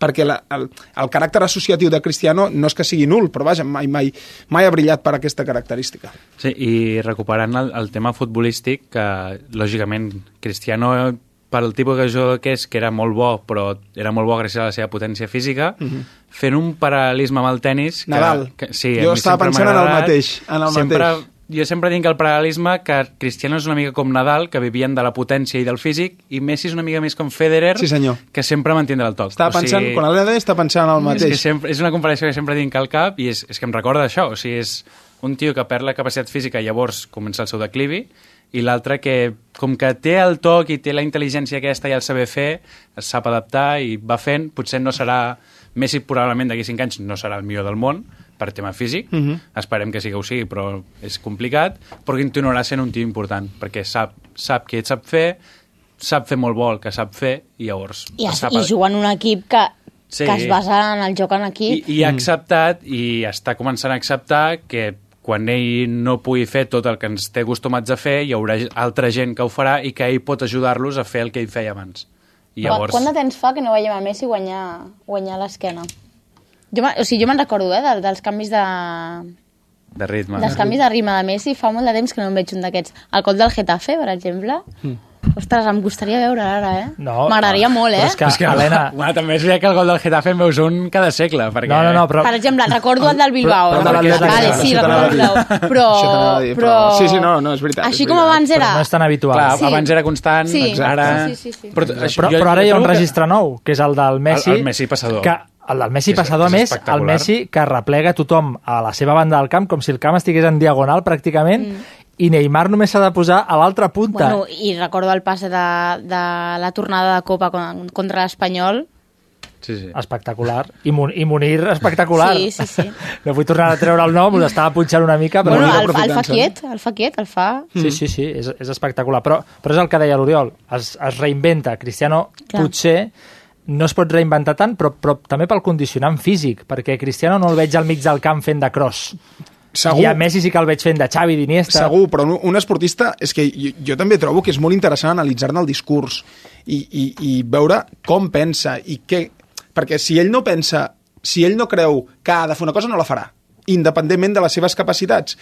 perquè la, el, el caràcter associatiu de Cristiano no és que sigui nul, però vaja, mai, mai, mai ha brillat per aquesta característica. Sí, i recuperant el, el tema futbolístic, que lògicament Cristiano, pel tipus de jugador que és, que era molt bo, però era molt bo gràcies a la seva potència física, fent un paral·lelisme amb el tennis... Que, Nadal. Que, sí, Jo estava pensant en el mateix, en el sempre, mateix. Jo sempre dic el paral·lelisme que Cristiano és una mica com Nadal, que vivien de la potència i del físic, i Messi és una mica més com Federer, Sí, senyor. que sempre mantindrà el toc. Estava pensant, quan l'Helena deia, està pensant en el És, mateix. que sempre, és una comparació que sempre tinc al cap i és, és que em recorda això. O sigui, és un tio que perd la capacitat física i llavors comença el seu declivi i l'altre que, com que té el toc i té la intel·ligència aquesta i el saber fer, es sap adaptar i va fent, potser no serà... Messi probablement d'aquí 5 anys no serà el millor del món per tema físic, Mhm. esperem que sí que ho sigui, però és complicat, però continuarà sent un tio important, perquè sap, sap què sap fer, sap fer molt bo el que sap fer, i llavors... I, es sap i juga en un equip que, Sí. que es basa en el joc en i, equip. i ha acceptat i està començant a acceptar que quan ell no pugui fer tot el que ens té acostumats a fer, hi haurà altra gent que ho farà i que ell pot ajudar-los a fer el que ell feia abans. I llavors... Quant de temps fa que no veiem a Messi guanyar, guanyar l'esquena? Jo, o sigui, jo me'n recordo, eh, de, dels canvis de, De ritme. dels canvis de ritme de Messi, fa molt de temps que no en veig un d'aquests. El gol del Getafe, per exemple, ostres, em gustaria veure ara, eh? No, M'agradaria no. molt, eh? Però és que, És que, Helena... Bueno, també és veritat que el gol del Getafe en veus un cada segle, perquè... No, no, no, però... Per exemple, recordo el del Bilbao. Però- però de l'Atlètic, vale, sí, recordo. Però, però... però- sí, sí, no, no, és veritat, és Així com veritat. abans era... Però no és tan habitual. Clar, Sí. abans era constant, Sí, ara... sí, sí, sí. Però, això, Però, jo- però ara hi ha un que- registre nou, que és el del Messi. El- el Messi passador. Que, el del Messi És- passador, a és més, el. Messi que replega tothom a la seva banda del camp, com si el camp estigués en diagonal, pràcticament, i Neymar només s'ha de posar a l'altra punta. Bueno, i recordo el passe de, de la tornada de Copa con- contra l'Espanyol. Sí, sí. Espectacular. I, Mon I Munir, espectacular. Sí, sí, sí. No vull tornar a treure el nom, l'estava punxant una mica, però... Bueno, el, el fa quiet, el fa quiet, el fa... Sí, sí, sí, és, és espectacular. Però, però és el que deia l'Oriol, es, es reinventa. Cristiano Clar. potser no es pot reinventar tant, però, però també pel condicionant físic, perquè Cristiano no el veig al mig del camp fent de cross. Segur. I a Messi sí que el veig fent de Xavi, d'Iniesta. Segur, però un, un esportista és que jo, jo també trobo que és molt interessant analitzar-ne el discurs i, i, i veure com pensa i què... Perquè si ell no pensa, si ell no creu que ha de fer una cosa, no la farà independentment de les seves capacitats.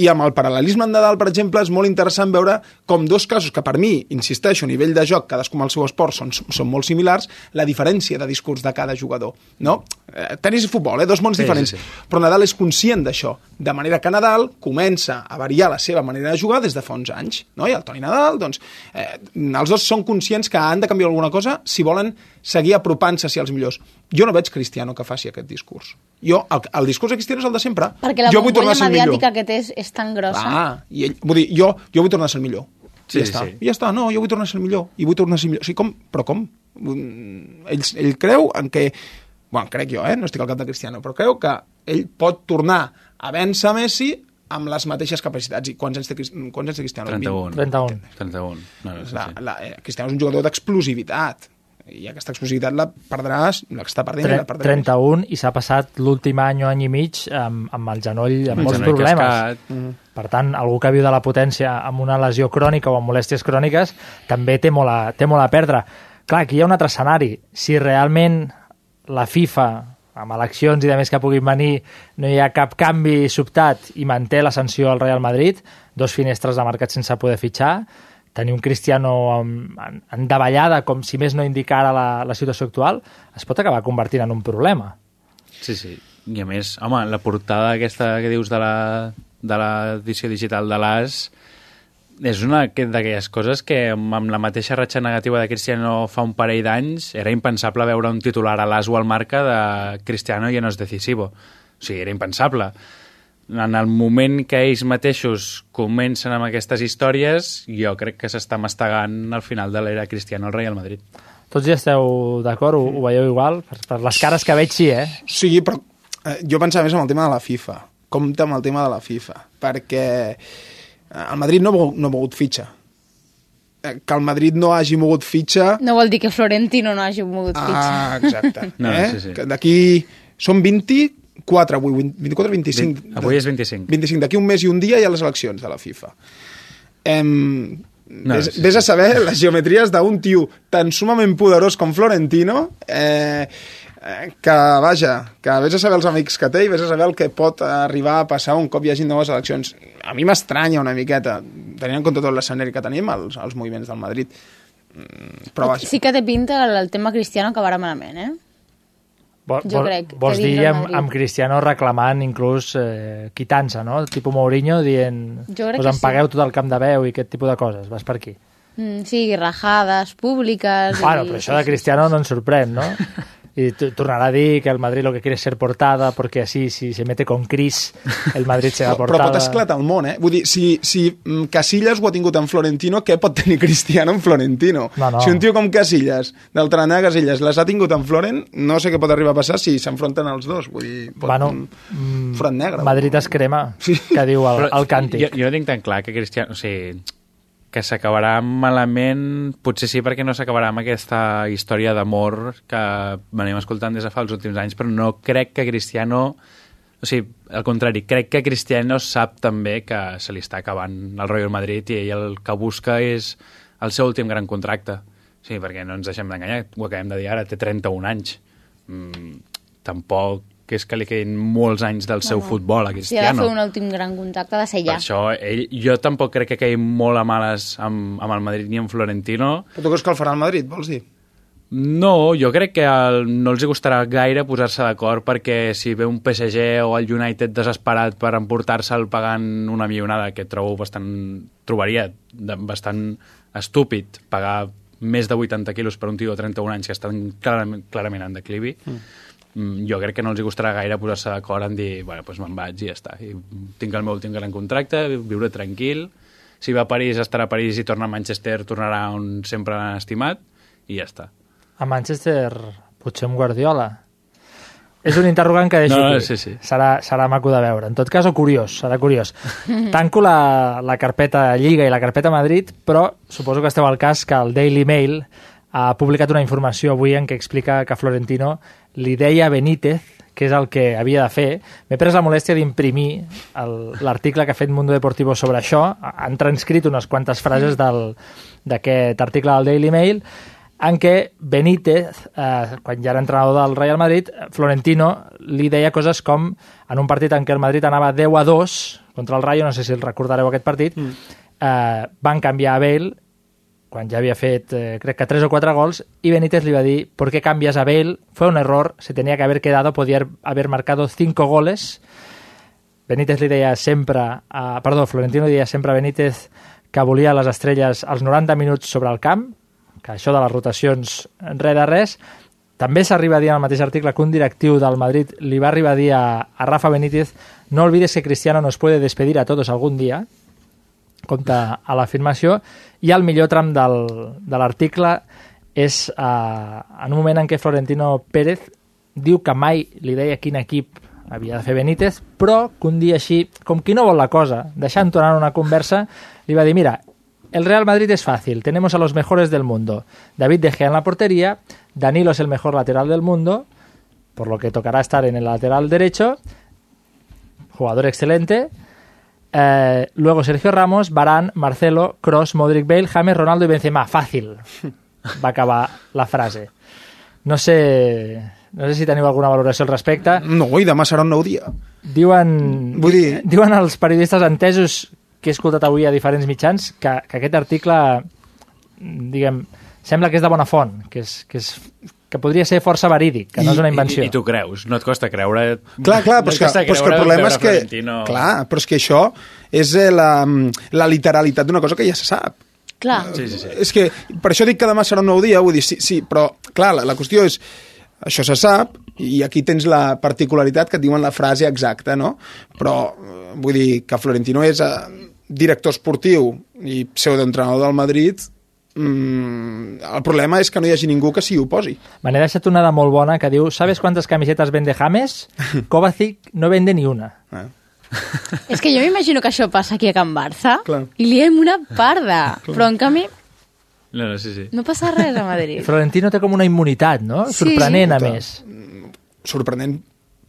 I amb el paral·lelisme en Nadal, per exemple, és molt interessant veure com dos casos que per mi, insisteixo, a nivell de joc, cadascú amb el seu esport són, són molt similars, la diferència de discurs de cada jugador. No? Eh, tenis i futbol, eh? dos mons Sí, diferents. sí, sí. Però Nadal és conscient d'això, de manera que Nadal comença a variar la seva manera de jugar des de fa uns anys. No? I el Toni Nadal, doncs, eh, els dos són conscients que han de canviar alguna cosa si volen seguir apropant-se si els millors. Jo no veig Cristiano que faci aquest discurs. Jo, el, el discurs de Cristiano és el de sempre. Perquè la jo vull tornar a ser el millor. mediàtica que té és, és tan grossa. Ah, i ell, vull dir, jo, jo vull tornar a ser el millor. Sí, I ja està. sí. I ja està, no, jo vull tornar a ser el millor. I vull tornar a ser el millor. O sigui, com? Però com? Ell, ell creu en que... Bueno, crec jo, eh? No estic al cap de Cristiano, però creu que ell pot tornar a vèncer Messi amb les mateixes capacitats. I quants anys té, quants anys té Cristiano? 31. 31. 31. No, no, sí, La, sí. la, eh, Cristiano és un jugador d'explosivitat. I aquesta explosivitat la perdràs, la que està perdent, i Tre la perdràs. 31 i s'ha passat l'últim any o any i mig amb, amb el genoll amb El molts genoll problemes. cascat. Per tant, algú que viu de la potència amb una lesió crònica o amb molèsties cròniques també té molt a, té molt a perdre. Clar, aquí hi ha un altre escenari. Si realment la FIFA, amb eleccions i de més que puguin venir, no hi ha cap canvi sobtat i manté la sanció al Real Madrid, dos finestres de mercat sense poder fitxar, tenir un Cristiano en, en, en davallada, com si més no indicara la, la situació actual, es pot acabar convertint en un problema. Sí, sí. I a més, home, la portada aquesta que dius de la- de l'edició digital de l'AS és una que- d'aquelles coses que amb la mateixa ratxa negativa de Cristiano fa un parell d'anys era impensable veure un titular a l'AS o al Marca de Cristiano ja no és decisivo. O sigui, era impensable. En el moment que ells mateixos comencen amb aquestes històries, jo crec que s'està mastegant al final de l'era Cristiano al Real Madrid. Tots hi esteu d'acord? Ho, ho veieu igual? Per, per les cares que veig, sí, eh? Sí, però eh, jo pensava més en el tema de la FIFA. Compte amb el tema de la FIFA, perquè eh, el Madrid no, no ha mogut fitxa. Eh, Que el Madrid no hagi mogut fitxa... No vol dir que Florentino no hagi mogut fitxa. Ah, exacte. No, eh? sí, sí. D'aquí... Són 24 avui, 24 o 25. Vint- avui és 25. 25. D'aquí un mes i un dia hi ha les eleccions de la FIFA. Em, No, ves, sí, ves a saber les geometries d'un tio tan sumament poderós com Florentino eh, eh, que, vaja, que vés a saber els amics que té i vés a saber el que pot arribar a passar un cop hi hagi noves eleccions. A mi m'estranya una miqueta, tenint en compte tot l'escenari que tenim, els, els moviments del Madrid. Mm, Però vaja. Sí que té pinta que el tema Cristiano acabarà malament, eh? Vol, Jo crec que vols dir amb, amb Cristiano reclamant inclús eh, quitança, no? Tipo Mourinho dient pues que em sí. pagueu tot el camp de veu i aquest tipus de coses. Vas per aquí. Mm, sí, rajades públiques... Bueno, i... però això de Cristiano no ens sorprèn, no? Y tornará a dir que el Madrid lo que quiere es ser portada porque así, si se mete con Cris, el Madrid serà Però portada. pot esclatar el món, eh? Vull dir, si, si mm, Casillas ho ha tingut en Florentino, què pot tenir Cristiano en Florentino? No, no. Si un tio com Casillas, del de Casillas, les ha tingut en Floren, no sé què pot arribar a passar si s'enfronten els dos. Vull dir, pot, Bueno, mm, forat negre. Madrid es crema, Sí. que diu el, el càntic. Jo, jo no tinc tan clar que Cristiano... O sigui, que s'acabarà malament, potser sí perquè no s'acabarà amb aquesta història d'amor que venim escoltant des de fa els últims anys, però no crec que Cristiano... O sigui, al contrari, crec que Cristiano sap també que se li està acabant el Real Madrid i ell el que busca és el seu últim gran contracte. Sí, perquè no ens deixem d'enganyar, ho acabem de dir ara, té 31 anys. Mm, tampoc és que li quedin molts anys del seu futbol a Si ha de Cristiano. fer un últim gran contacte, ha de ser Per ja. això, ell, jo tampoc crec que quedi molt a males amb, amb el Madrid ni amb Florentino. Però tu creus que el farà el Madrid, vols dir? No, jo crec que el, no els hi costarà gaire posar-se d'acord perquè si ve un PSG o el United desesperat per emportar-se'l pagant una milionada, que trobo bastant, trobaria bastant estúpid pagar més de 80 quilos per un tio de 31 anys que estan clarament, clarament en declivi, mm. Jo crec que no els hi costarà gaire posar-se d'acord en dir, bueno, doncs me'n vaig i ja està. I tinc el meu últim gran contracte, viuré tranquil, si va a París estarà a París i torna a Manchester tornarà on sempre l'han estimat i ja està. A Manchester, potser amb Guardiola. És un interrogant que deixo No, aquí. sí, sí. Serà, serà maco de veure. En tot cas, o curiós, serà curiós. Tanco la, la carpeta Lliga i la carpeta Madrid, però suposo que esteu al cas que el Daily Mail ha publicat una informació avui en què explica que Florentino li deia a Benítez que és el que havia de fer. M'he pres la molèstia d'imprimir l'article que ha fet Mundo Deportivo sobre això. Han transcrit unes quantes frases del- d'aquest article del Daily Mail en què Benítez, eh, quan ja era entrenador del Real Madrid, Florentino li deia coses com en un partit en què el Madrid anava 10 a 2 contra el Rayo, no sé si el recordareu aquest partit, mm. eh, van canviar a Bale quan ja havia fet, eh, crec que 3 o 4 gols, y Benítez le iba a decir, ¿por qué cambias a Bale? Fue un error, se tenía que haber quedado, podía haber marcado 5 goles. Benítez li deia sempre, a, perdó, Florentino li deia sempre a Benítez que volia les estrelles als 90 minuts sobre el camp, que això de les rotacions res de res. També s'arriba a dir en el mateix article que un directiu del Madrid li va arribar a dir a, a Rafa Benítez no olvides que Cristiano nos puede despedir a todos algún día, compte a l'afirmació, i el millor tram del, de l'article és eh, en un moment en què Florentino Pérez diu que mai li deia quin equip havia de fer Benítez, però que un dia així, com qui no vol la cosa, deixant tornar una conversa, li va dir, mira, el Real Madrid es fácil, tenemos a los mejores del mundo. David De Gea en la portería, Danilo es el mejor lateral del mundo, por lo que tocará estar en el lateral derecho, jugador excelente. Eh, luego Sergio Ramos, Barán, Marcelo, Cross, Modric, Bale, James, Ronaldo y Benzema. Fàcil. Va acabar la frase. No sé, no sé si teniu alguna valoració al respecte. No, i demà serà un nou dia. Diuen, Vull dir- diuen els periodistes entesos que he escoltat avui a diferents mitjans que, que aquest article, diguem, sembla que és de bona font, que, és, que, és, que podria ser força verídic, que no és una invenció. I, i tu creus, no et costa creure... Clar, clar, no però, és que, costa però és que el creure problema és que... Florentino- Clar, però és que això és eh, la, la literalitat d'una cosa que ja se sap. Clar. Sí, sí, sí. És que per això dic que demà serà un nou dia, vull dir, sí, sí però clar, la, la qüestió és això se sap i aquí tens la particularitat que et diuen la frase exacta, no? Però eh, vull dir que Florentino és eh, director esportiu i pseudoentrenador del Madrid mm, el problema és que no hi hagi ningú que s'hi oposi. Me n'he deixat una de molt bona que diu ¿Sabes cuántas camisetas vende James? Kovacic no vende ni una. Eh? És que jo m'imagino que això passa aquí a Can Barça Clar. i li hem una parda, però en canvi No, no, sí, sí. no passa res a Madrid. Florentino té com una immunitat, no? Sí. Sorprenent, a Puta. més. Sorprenent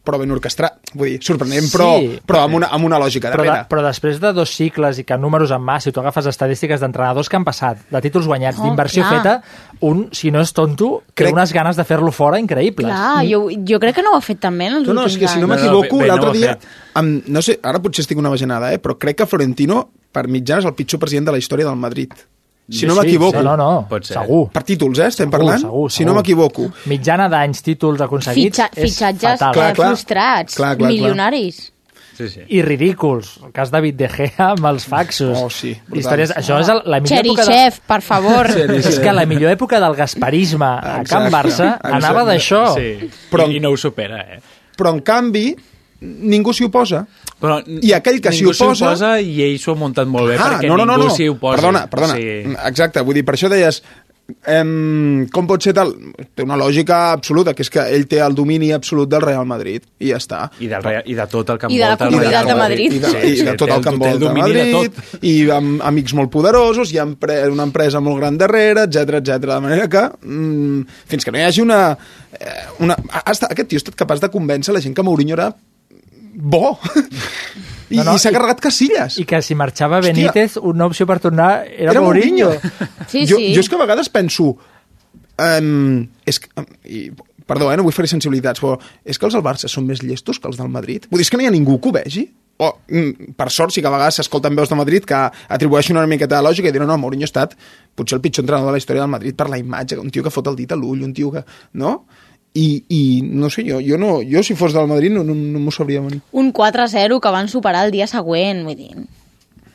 però ben orquestrat, vull dir, sorprenent però, Sí. però amb, una, amb una lògica Però, de, darrere. però després de dos cicles i que números en mà, si tu agafes estadístiques d'entrenadors que han passat, de títols guanyats, Oh, d'inversió feta, un, si no és tonto, té Crec- unes ganes de fer-lo fora increïbles. Clar, jo, jo crec que no ho ha fet tan bé en els No, no, és últims que si no anys. No, no, m'equivoco, no l'altre ha dia... Amb, no sé, ara potser estic una bajanada, eh, però crec que Florentino, per mitjana, és el pitjor president de la història del Madrid. Si no sí, m'equivoco. sí, no, no, Pot ser. segur. Per títols, eh, estem Segur, parlant? segur, Si no segur. m'equivoco. Mitjana d'anys, títols aconseguits, Fitxa, és fitxatges fatal. Clar, clar. frustrats, Clar, clar, clar. milionaris. sí, sí. I ridículs. El cas David De Gea amb els faxos. Oh, sí, brutal. Històries, això és la millor època... De... Cherichev, per favor. És que la millor època del gasparisme a Can Exacte, Barça exacte. anava d'això. sí. Però- I, I no ho supera, eh? Però, en canvi, ningú s'hi oposa. Però I aquell que s'hi ningú s'hi oposa- oposa i ell s'ho ha muntat molt bé ah, perquè no, no, no, ningú no. s'hi oposa. Perdona, perdona. Sí. Exacte, vull dir, per això deies em, com pot ser tal? Té una lògica absoluta, que és que ell té el domini absolut del Real Madrid, i ja està. I, del, Real- I de tot el que I de la envolta el comunitat Real de Madrid. I de, Sí, i de sí, tot el que envolta de Madrid, i amb amics molt poderosos, i empre una empresa molt gran darrere, etc etc. De manera que, mm, fins que no hi hagi una... eh, una ha, ha estat, aquest tio ha estat capaç de convèncer la gent que Mourinho era bo. I, No, no, i s'ha carregat casilles. I que si marxava Hòstia. Benítez, una opció per tornar era, Era Mourinho. Mourinho. Sí, jo, sí. jo és que a vegades penso... Um, és que, um, i, perdó, eh, no vull fer sensibilitats, però és que els del Barça són més llestos que els del Madrid? Vull dir, és que no hi ha ningú que ho vegi? O, mm, per sort, sí que a vegades s'escolten veus de Madrid que atribueixen una miqueta de lògica i diuen no, Mourinho ha estat potser el pitjor entrenador de la història del Madrid per la imatge, un tio que fot el dit a l'ull, un tio que... No? I, i no sé, jo, jo, no, jo si fos del Madrid no, no, no m'ho sabria venir. Un 4-0 que van superar el dia següent, vull dir...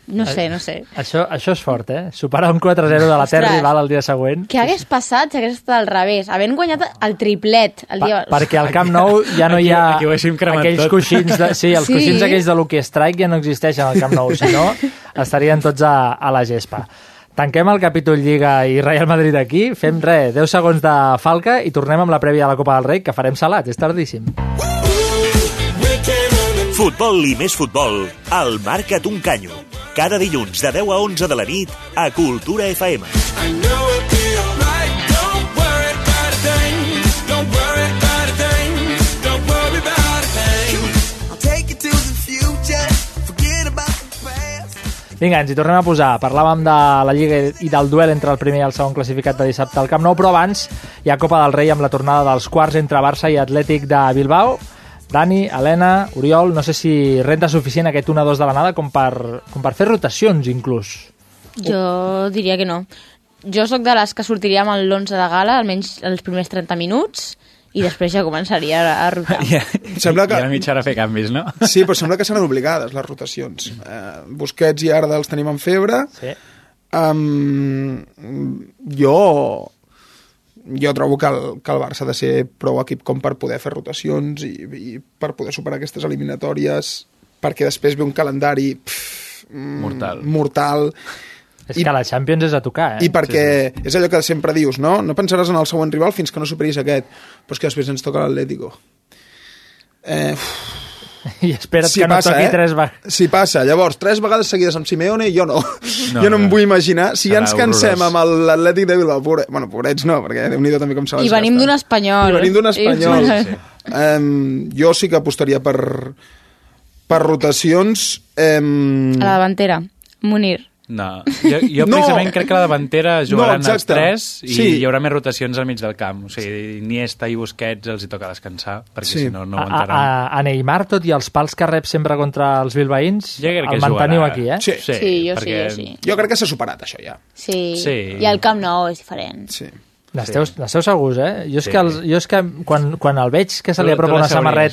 No sé, no sé. Això, això és fort, eh? Superar un 4-0 de la terra rival el dia següent. Què hagués passat si hagués estat al revés? Havent guanyat el triplet el dia... Pa, perquè al Camp Nou ja no hi ha Aquí- aquí ho aquells tot. coixins... De, sí, els Sí. coixins aquells de Lucky Strike ja no existeixen al Camp Nou, si no estarien tots a, a la gespa. Tanquem el capítol Lliga i Real Madrid aquí, fem res, 10 segons de falca i tornem amb la prèvia a la Copa del Rei, que farem salat, és tardíssim. Futbol i més futbol, al Marca't un canyo. Cada dilluns de 10 a 11 de la nit a Cultura FM. I know Vinga, ens hi tornem a posar. Parlàvem de la Lliga i del duel entre el primer i el segon classificat de dissabte al Camp Nou, però abans hi ha Copa del Rei amb la tornada dels quarts entre Barça i Atlètic de Bilbao. Dani, Helena, Oriol, no sé si renta suficient aquest 1-2 de l'anada com per, com per fer rotacions, inclús. Jo diria que no. Jo sóc de les que sortiria amb l'11 de gala, almenys els primers 30 minuts, i després ja començaria a, a rotar. Ja, Sembla que- I a la mitja hora fer canvis, no? Sí, però sembla que seran obligades les rotacions. Eh, Busquets i Arda els tenim en febre. Sí. Um, jo jo trobo que el, que el Barça ha de ser prou equip com per poder fer rotacions i, i per poder superar aquestes eliminatòries perquè després ve un calendari pff, mm, Mortal. mortal És que la Champions és a tocar, eh? i perquè sí, sí. és allò que sempre dius, no? No pensaràs en el següent rival fins que no superis aquest, però és que després ens toca l'Atlético. Eh, uf, I espera't que no toqui tres vegades. Si passa. Llavors, tres vegades seguides amb Simeone, jo no. No, jo no, em vull imaginar. Si ja ens cansem horrorós. amb l'Atlètic de Bilbao, pobre... bueno, pobrets no, perquè déu nhi també com se I venim d'un espanyol. I venim d'un espanyol. I- Sí. Um, jo sí que apostaria per, per rotacions. Um, A la davantera, Munir. No, jo, jo No. precisament crec que la davantera jugaran No, els tres i Sí. hi haurà més rotacions al mig del camp. O sigui, Iniesta i Busquets els hi toca descansar, perquè Sí. si no, no A, a, aguantaran. a Neymar, tot i els pals que rep sempre contra els bilbaïns, Jo crec que el manteniu jugarà. aquí, eh? Sí. Sí, Sí, jo sí, perquè- jo sí. Jo crec que s'ha superat, això, ja. Sí. Sí. I el Camp Nou és diferent. Sí. N'esteu n'esteu segurs, eh? Jo és Sí. que, els, jo és que quan, quan el veig que se li apropa una la sabries,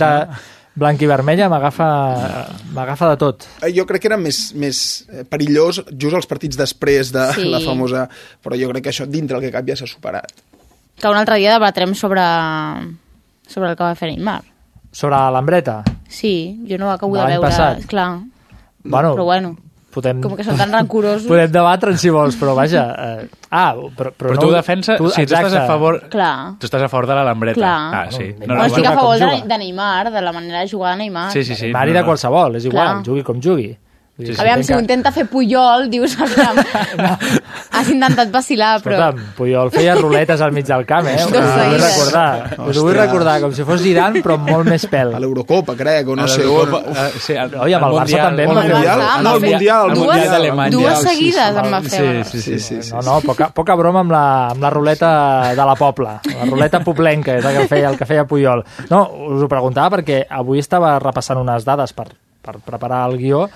blanca i vermella, m'agafa m'agafa de tot. Eh, Jo crec que era més, més eh, perillós just els partits després de Sí. la famosa... Però jo crec que això, dintre el que cap, ja s'ha superat. Que un altre dia debatrem sobre, sobre el que va fer Neymar. Sobre l'Ambreta, Sí, jo no ho acabo De de l'any veure. passat. Clar, bueno, però bueno, podem, com que són tan rancorosos... podem debatre si vols, però vaja... Eh, ah, però, però, Però no, tu defensa, tu, si tu estàs a favor... Clar. Tu estàs a favor de la Lambreta. Clar. Ah, sí. Bueno, No, no, estic juga a favor de, de Neymar, de la manera de jugar de Neymar. Sí, sí, sí. Neymar i no, de no. qualsevol, és igual, Clar. jugui com jugui. Vull dir, A veure, si ho intenta fer Puyol, dius, aviam, has intentat vacilar, però... Escolta'm, Puyol feia ruletes al mig del camp, eh? Us ho vull recordar. Us ho vull Ostres. recordar, com si fos Zidane, però amb molt més pèl. A l'Eurocopa, crec, o no sé on. eh, sí, Oi, amb el Barça Mundial- també, amb el Mundial, no, el Mundial, el Mundial d'Alemanya. Dues sí, seguides sí, em va sí, fer. Sí, sí, sí, sí. No, no, poca, poca broma amb la, amb la ruleta de la Pobla, la ruleta poblenca, és el que feia, el que feia Puyol. No, us ho preguntava perquè avui estava repassant unes dades per, per preparar el guió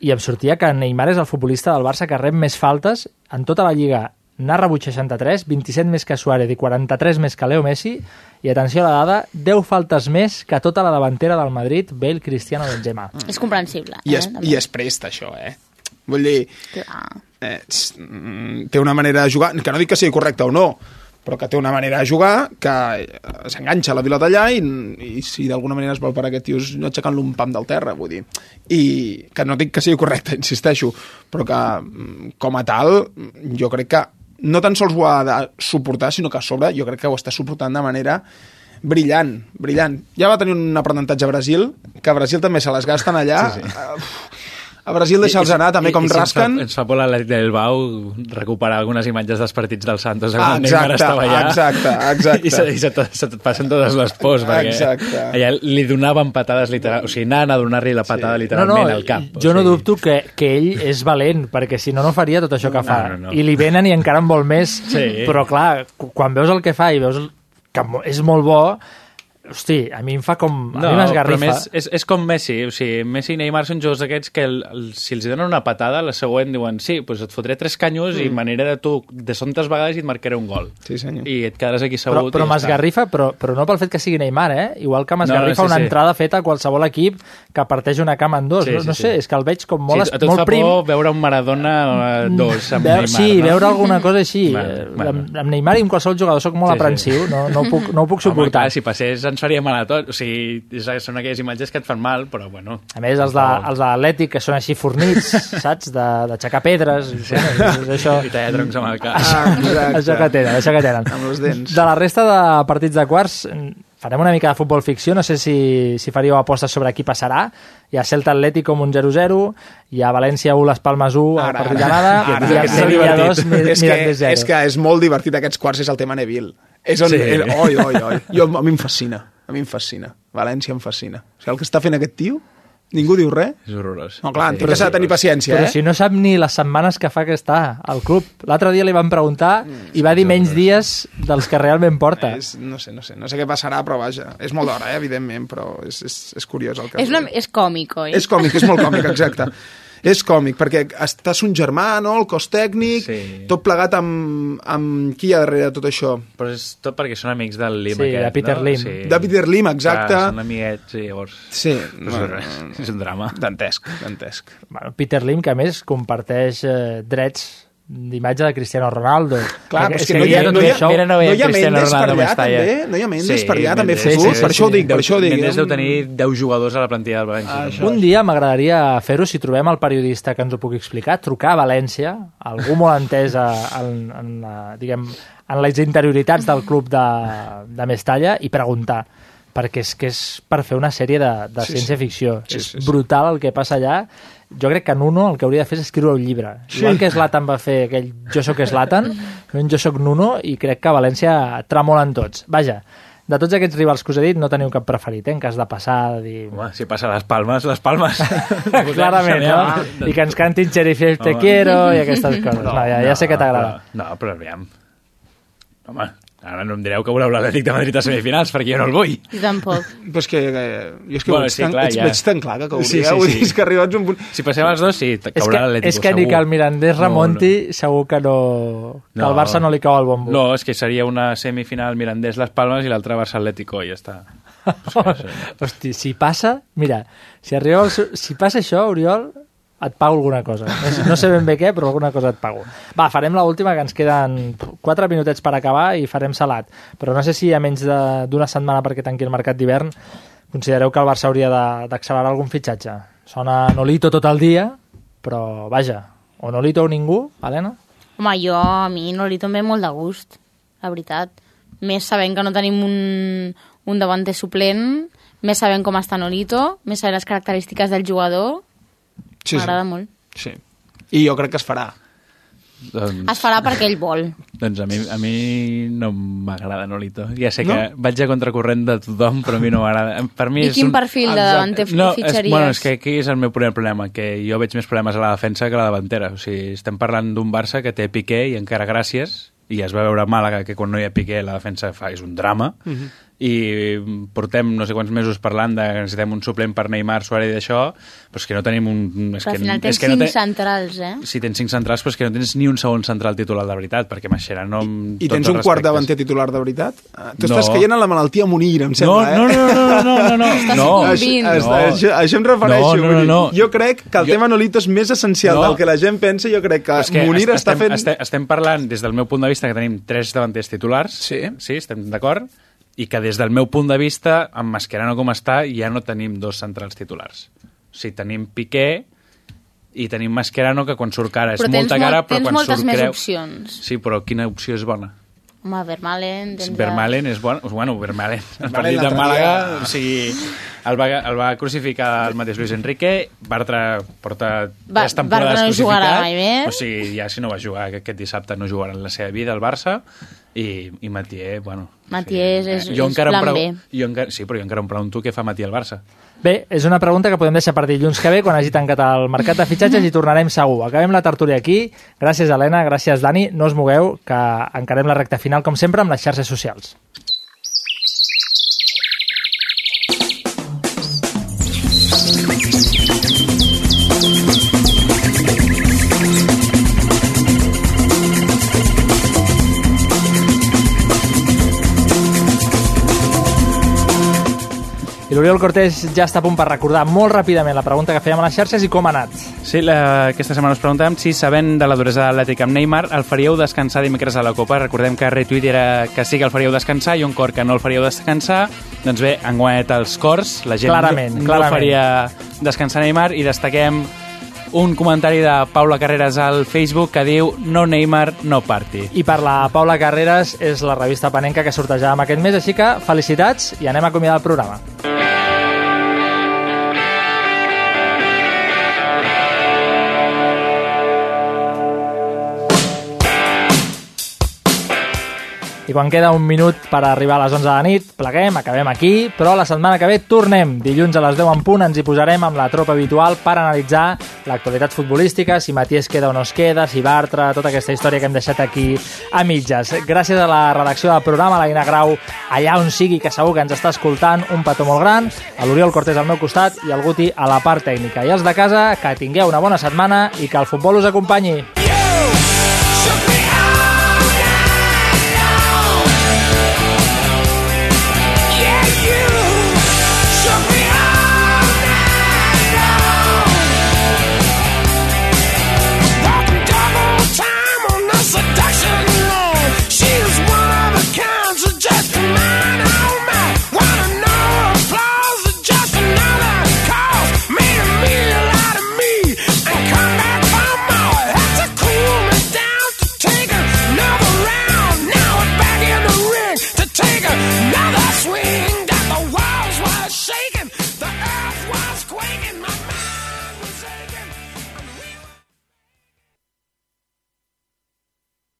i em sortia que Neymar és el futbolista del Barça que rep més faltes en tota la Lliga. N'ha rebut 63, 27 més que Suárez i 43 més que Leo Messi i, atenció a la dada, 10 faltes més que tota la davantera del Madrid, Bale, Cristiano, Benzema. És comprensible. I eh, es, també. I es presta, això, eh? Vull dir, Clar. eh, mm, té una manera de jugar, que no dic que sigui correcta o no, però que té una manera de jugar que eh, s'enganxa la pilota allà i, i si d'alguna manera es vol per aquest tio és aixecant-lo un pam del terra, vull dir. I que no dic que sigui correcta, insisteixo, però que mm, com a tal jo crec que no tan sols ho ha de suportar, sinó que a sobre jo crec que ho està suportant de manera brillant, brillant. Ja va tenir un aprenentatge a Brasil, que a Brasil també se les gasten allà. Sí, sí. A Brasil deixa'ls anar també com I, i, rasquen. Ens fa, ens fa por l'Atlètic del Bau recuperar algunes imatges dels partits del Santos Ah, quan exacte, estava allà. exacte, exacte. I se, i se, te- se passen totes les pors, perquè Exacte. allà li donaven patades literal, o sigui, anaven a donar-li la patada sí. No, no, literalment al cap. jo no o sigui, dubto que, que ell és valent, perquè si no, no faria tot això que fa. No, no, no. I li venen i encara en vol més. Sí. Però, clar, quan veus el que fa i veus que és molt bo, hosti, a mi em fa com... A No, mi però m'esgarrifa. més, és, és com Messi, o sigui, Messi i Neymar són jugadors d'aquests que el, el, si els donen una patada, la següent diuen sí, doncs et fotré tres canyos mm. i m'aniré de tu de sontes vegades i et marcaré un gol. Sí, senyor. I et quedaràs aquí Però, segut però està. m'esgarrifa, però, però no pel fet que sigui Neymar, eh? Igual que m'esgarrifa No, no, sí, una sí. entrada feta a qualsevol equip que parteix una cama en dos. Sí, no, sí, no sé, sí. és que el veig com molt, sí, a tu molt fa prim. por veure un Maradona eh, dos amb Veu, Neymar, sí, no? veure alguna cosa així. Bueno, Eh, bueno. Amb, amb Neymar i amb qualsevol jugador sóc molt Sí, sí. aprensiu, no, no, ho puc, no ho puc Home, suportar. clar, si passés ens faria mal a tots. O sigui, són aquelles imatges que et fan mal, però bueno. A més, els de, els de l'Atlètic, que són així fornits, saps? De- D'aixecar pedres. I, bueno, és això, I tallar troncs amb el cap. Ah, exacte. això que tenen, això que tenen. Amb els dents. De la resta de partits de quarts, farem una mica de futbol ficció, no sé si, si faríeu apostes sobre qui passarà. Hi ha Celta Atlètic com un 0-0, hi ha València 1, Les Palmes 1, el partit d'anada, ara, i és Sevilla 2, divertit. és, que, 0. és que és molt divertit aquests quarts, és el tema Neville. És on, Sí. sí. oi, oi, oi. Jo, a mi em fascina, a mi em fascina. València em fascina. O sigui, el que està fent aquest tio Ningú diu res? És horrorós. No, clar, Sí, que s'ha de tenir paciència, Però eh? si no sap ni les setmanes que fa que està al club. L'altre dia li van preguntar i va dir menys dies dels que realment porta. És, no sé, no sé, no sé què passarà, però vaja, és molt d'hora, eh, evidentment, però és, és, és curiós el cas. És, una, és còmic, oi? És còmic, és molt còmic, exacte. és còmic, perquè estàs un germà, no?, el cos tècnic, Sí. tot plegat amb, amb qui hi ha darrere de tot això. Però és tot perquè són amics del Lim Sí, aquest, de Peter no? Lim. Sí. De Peter Lim, exacte. Clar, són amiguets, i llavors... Sí, És, un, és un drama. dantesc, dantesc. Bueno, Peter Lim, que a més comparteix eh, drets d'imatge de Cristiano Ronaldo. Clar, però és que no hi ha, tot no hi ha, això- no no hi ha Cristiano Mendes per Ronaldo allà, Mestalla. també? No hi ha Mendes Sí, per allà, també Mendes, fotut? sí, per sí, això ho sí. dic, per Deu- això ho dic. Mendes eh? deu tenir 10 jugadors a la plantilla del València. Un dia m'agradaria fer-ho, si trobem el periodista que ens ho pugui explicar, trucar a València, algú molt entès a, en, en, la, diguem, en les interioritats del club de, de Mestalla i preguntar perquè és que és per fer una sèrie de, de Sí, sí, ciència-ficció. Sí, és sí, sí. brutal el que passa allà. Jo crec que Nuno el que hauria de fer és escriure un llibre. Sí. Igual que Zlatan va fer aquell Jo sóc Zlatan, Jo sóc Nuno i crec que a València tremolen tots. Vaja, de tots aquests rivals que us he dit no teniu cap preferit, eh? en cas de passar, de dir... Home, si passa les palmes, les palmes. Clarament, no? I que ens cantin Cherifel te quiero i aquestes coses. No, ja, ja sé que t'agrada. No, però aviam. Home, ara no em direu que voleu l'Atlètic de Madrid a semifinals, perquè jo no el vull. Jo tampoc. Però és que, eh, jo és que Bueno, veig, sí, tan, clar, ets, ja. veig tan clar que, ho Sí, sí, sí. És que arribats a un punt... Si passem els dos, sí, És caurà que, l'Atlético, és que ni segur. que el Mirandés No, remonti segur que no... Que al Barça no li cau el bombo. No, és que seria una semifinal Mirandés Las Palmes i l'altra Barça Atlético i ja està. Hosti, si passa... Mira, si, arriba el, si passa això, Oriol, et pago alguna cosa. No sé, ben bé què, però alguna cosa et pago. Va, farem l última que ens queden 4 minutets per acabar i farem salat. Però no sé si a menys d'una setmana perquè tanqui el mercat d'hivern considereu que el Barça hauria d'accelerar algun fitxatge. Sona Nolito tot el dia, però vaja, o Nolito o ningú, Helena? Home, jo, a mi Nolito em ve molt de gust, la veritat. Més sabent que no tenim un, un davanter suplent, més sabent com està Nolito, més sabent les característiques del jugador, Sí, m'agrada sí. molt. Sí. I jo crec que es farà. Doncs, Es farà perquè ell vol. doncs a mi, a mi no m'agrada Nolito. Ja sé No? que vaig a contracorrent de tothom, però a mi no m'agrada. Per mi I és quin un... perfil de davanter No, és, fitxaries? bueno, és que aquí és el meu primer problema, que jo veig més problemes a la defensa que a la davantera. O sigui, estem parlant d'un Barça que té Piqué i encara gràcies, i es va veure a Màlaga que quan no hi ha Piqué la defensa fa és un drama, Mhm. I portem no sé quants mesos parlant de que necessitem un suplent per Neymar, Suárez i d'això, però és que no tenim un... És Però que, al final tens és que no cinc té- centrals, eh? Sí, tens cinc centrals, però és que no tens ni un segon central titular de veritat, perquè Mascherano... amb I tots tens un quart davanter titular de veritat? Ah, Tu No. estàs caient en la malaltia Munir, em No, sembla, no, eh? no, no, no, no, no. Estàs no. convint. Això, No. això, això em refereixo. No, no, vull dir, no. Jo crec que el Jo- tema Nolito és més essencial No. del que la gent pensa. Jo crec que, És que Munir est- està estem, fent... Estem, estem parlant, des del meu punt de vista, que tenim tres davanters titulars. Sí. Sí, estem d'acord. I que des del meu punt de vista, amb Mascherano com està, ja no tenim dos centrals titulars. O sigui, tenim Piqué i tenim Mascherano, que quan surt cara és Però molta cara, molt, però tens quan moltes surt més creu... opcions. Sí, però quina opció és bona? Home, Vermalen... Tens Vermalen és bon, bueno, Vermalen, el partit de Màlaga, o sigui, el va, el va crucificar el mateix Luis Enrique, Bartra porta Va- tres temporades Bartra no jugarà mai més. o sigui, ja si no va jugar aquest dissabte no jugarà en la seva vida al Barça, i, i Matier, bueno... Matier és- és jo em plan preu- B. Jo encara, sí, però jo encara em pregunto què fa Matier al Barça. Bé, és una pregunta que podem deixar per dilluns que ve, quan hagi tancat el mercat de fitxatges i tornarem segur. Acabem la tertúlia aquí. Gràcies, Helena, gràcies, Dani. No us mogueu, que encarem la recta final, com sempre, amb les xarxes socials. l'Oriol Cortés ja està a punt per recordar molt ràpidament la pregunta que fèiem a les xarxes i com ha anat. Sí, la, aquesta setmana us preguntàvem si, sabent de la duresa de l'Atlètic amb Neymar, el faríeu descansar dimecres a la Copa. Recordem que retweet era que sí que el faríeu descansar i un cor que no el faríeu descansar. Doncs bé, han guanyat els cors, la gent Clarament, no, clarament. faria descansar Neymar i destaquem un comentari de Paula Carreras al Facebook que diu no Neymar, no party. I per la Paula Carreras és la revista Panenca que sortejàvem aquest mes, així que felicitats i anem a acomiadar el programa. I quan queda un minut per arribar a les 11 de la nit, pleguem, acabem aquí, però la setmana que ve tornem. Dilluns a les 10 en punt ens hi posarem amb la tropa habitual per analitzar l'actualitat futbolística, si Matías queda o no es queda, si Bartra, tota aquesta història que hem deixat aquí a mitges. Gràcies a la redacció del programa, l'Aina Grau, allà on sigui, que segur que ens està escoltant, un petó molt gran, a l'Oriol Cortés al meu costat i el Guti a la part tècnica. I els de casa, que tingueu una bona setmana i que el futbol us acompanyi.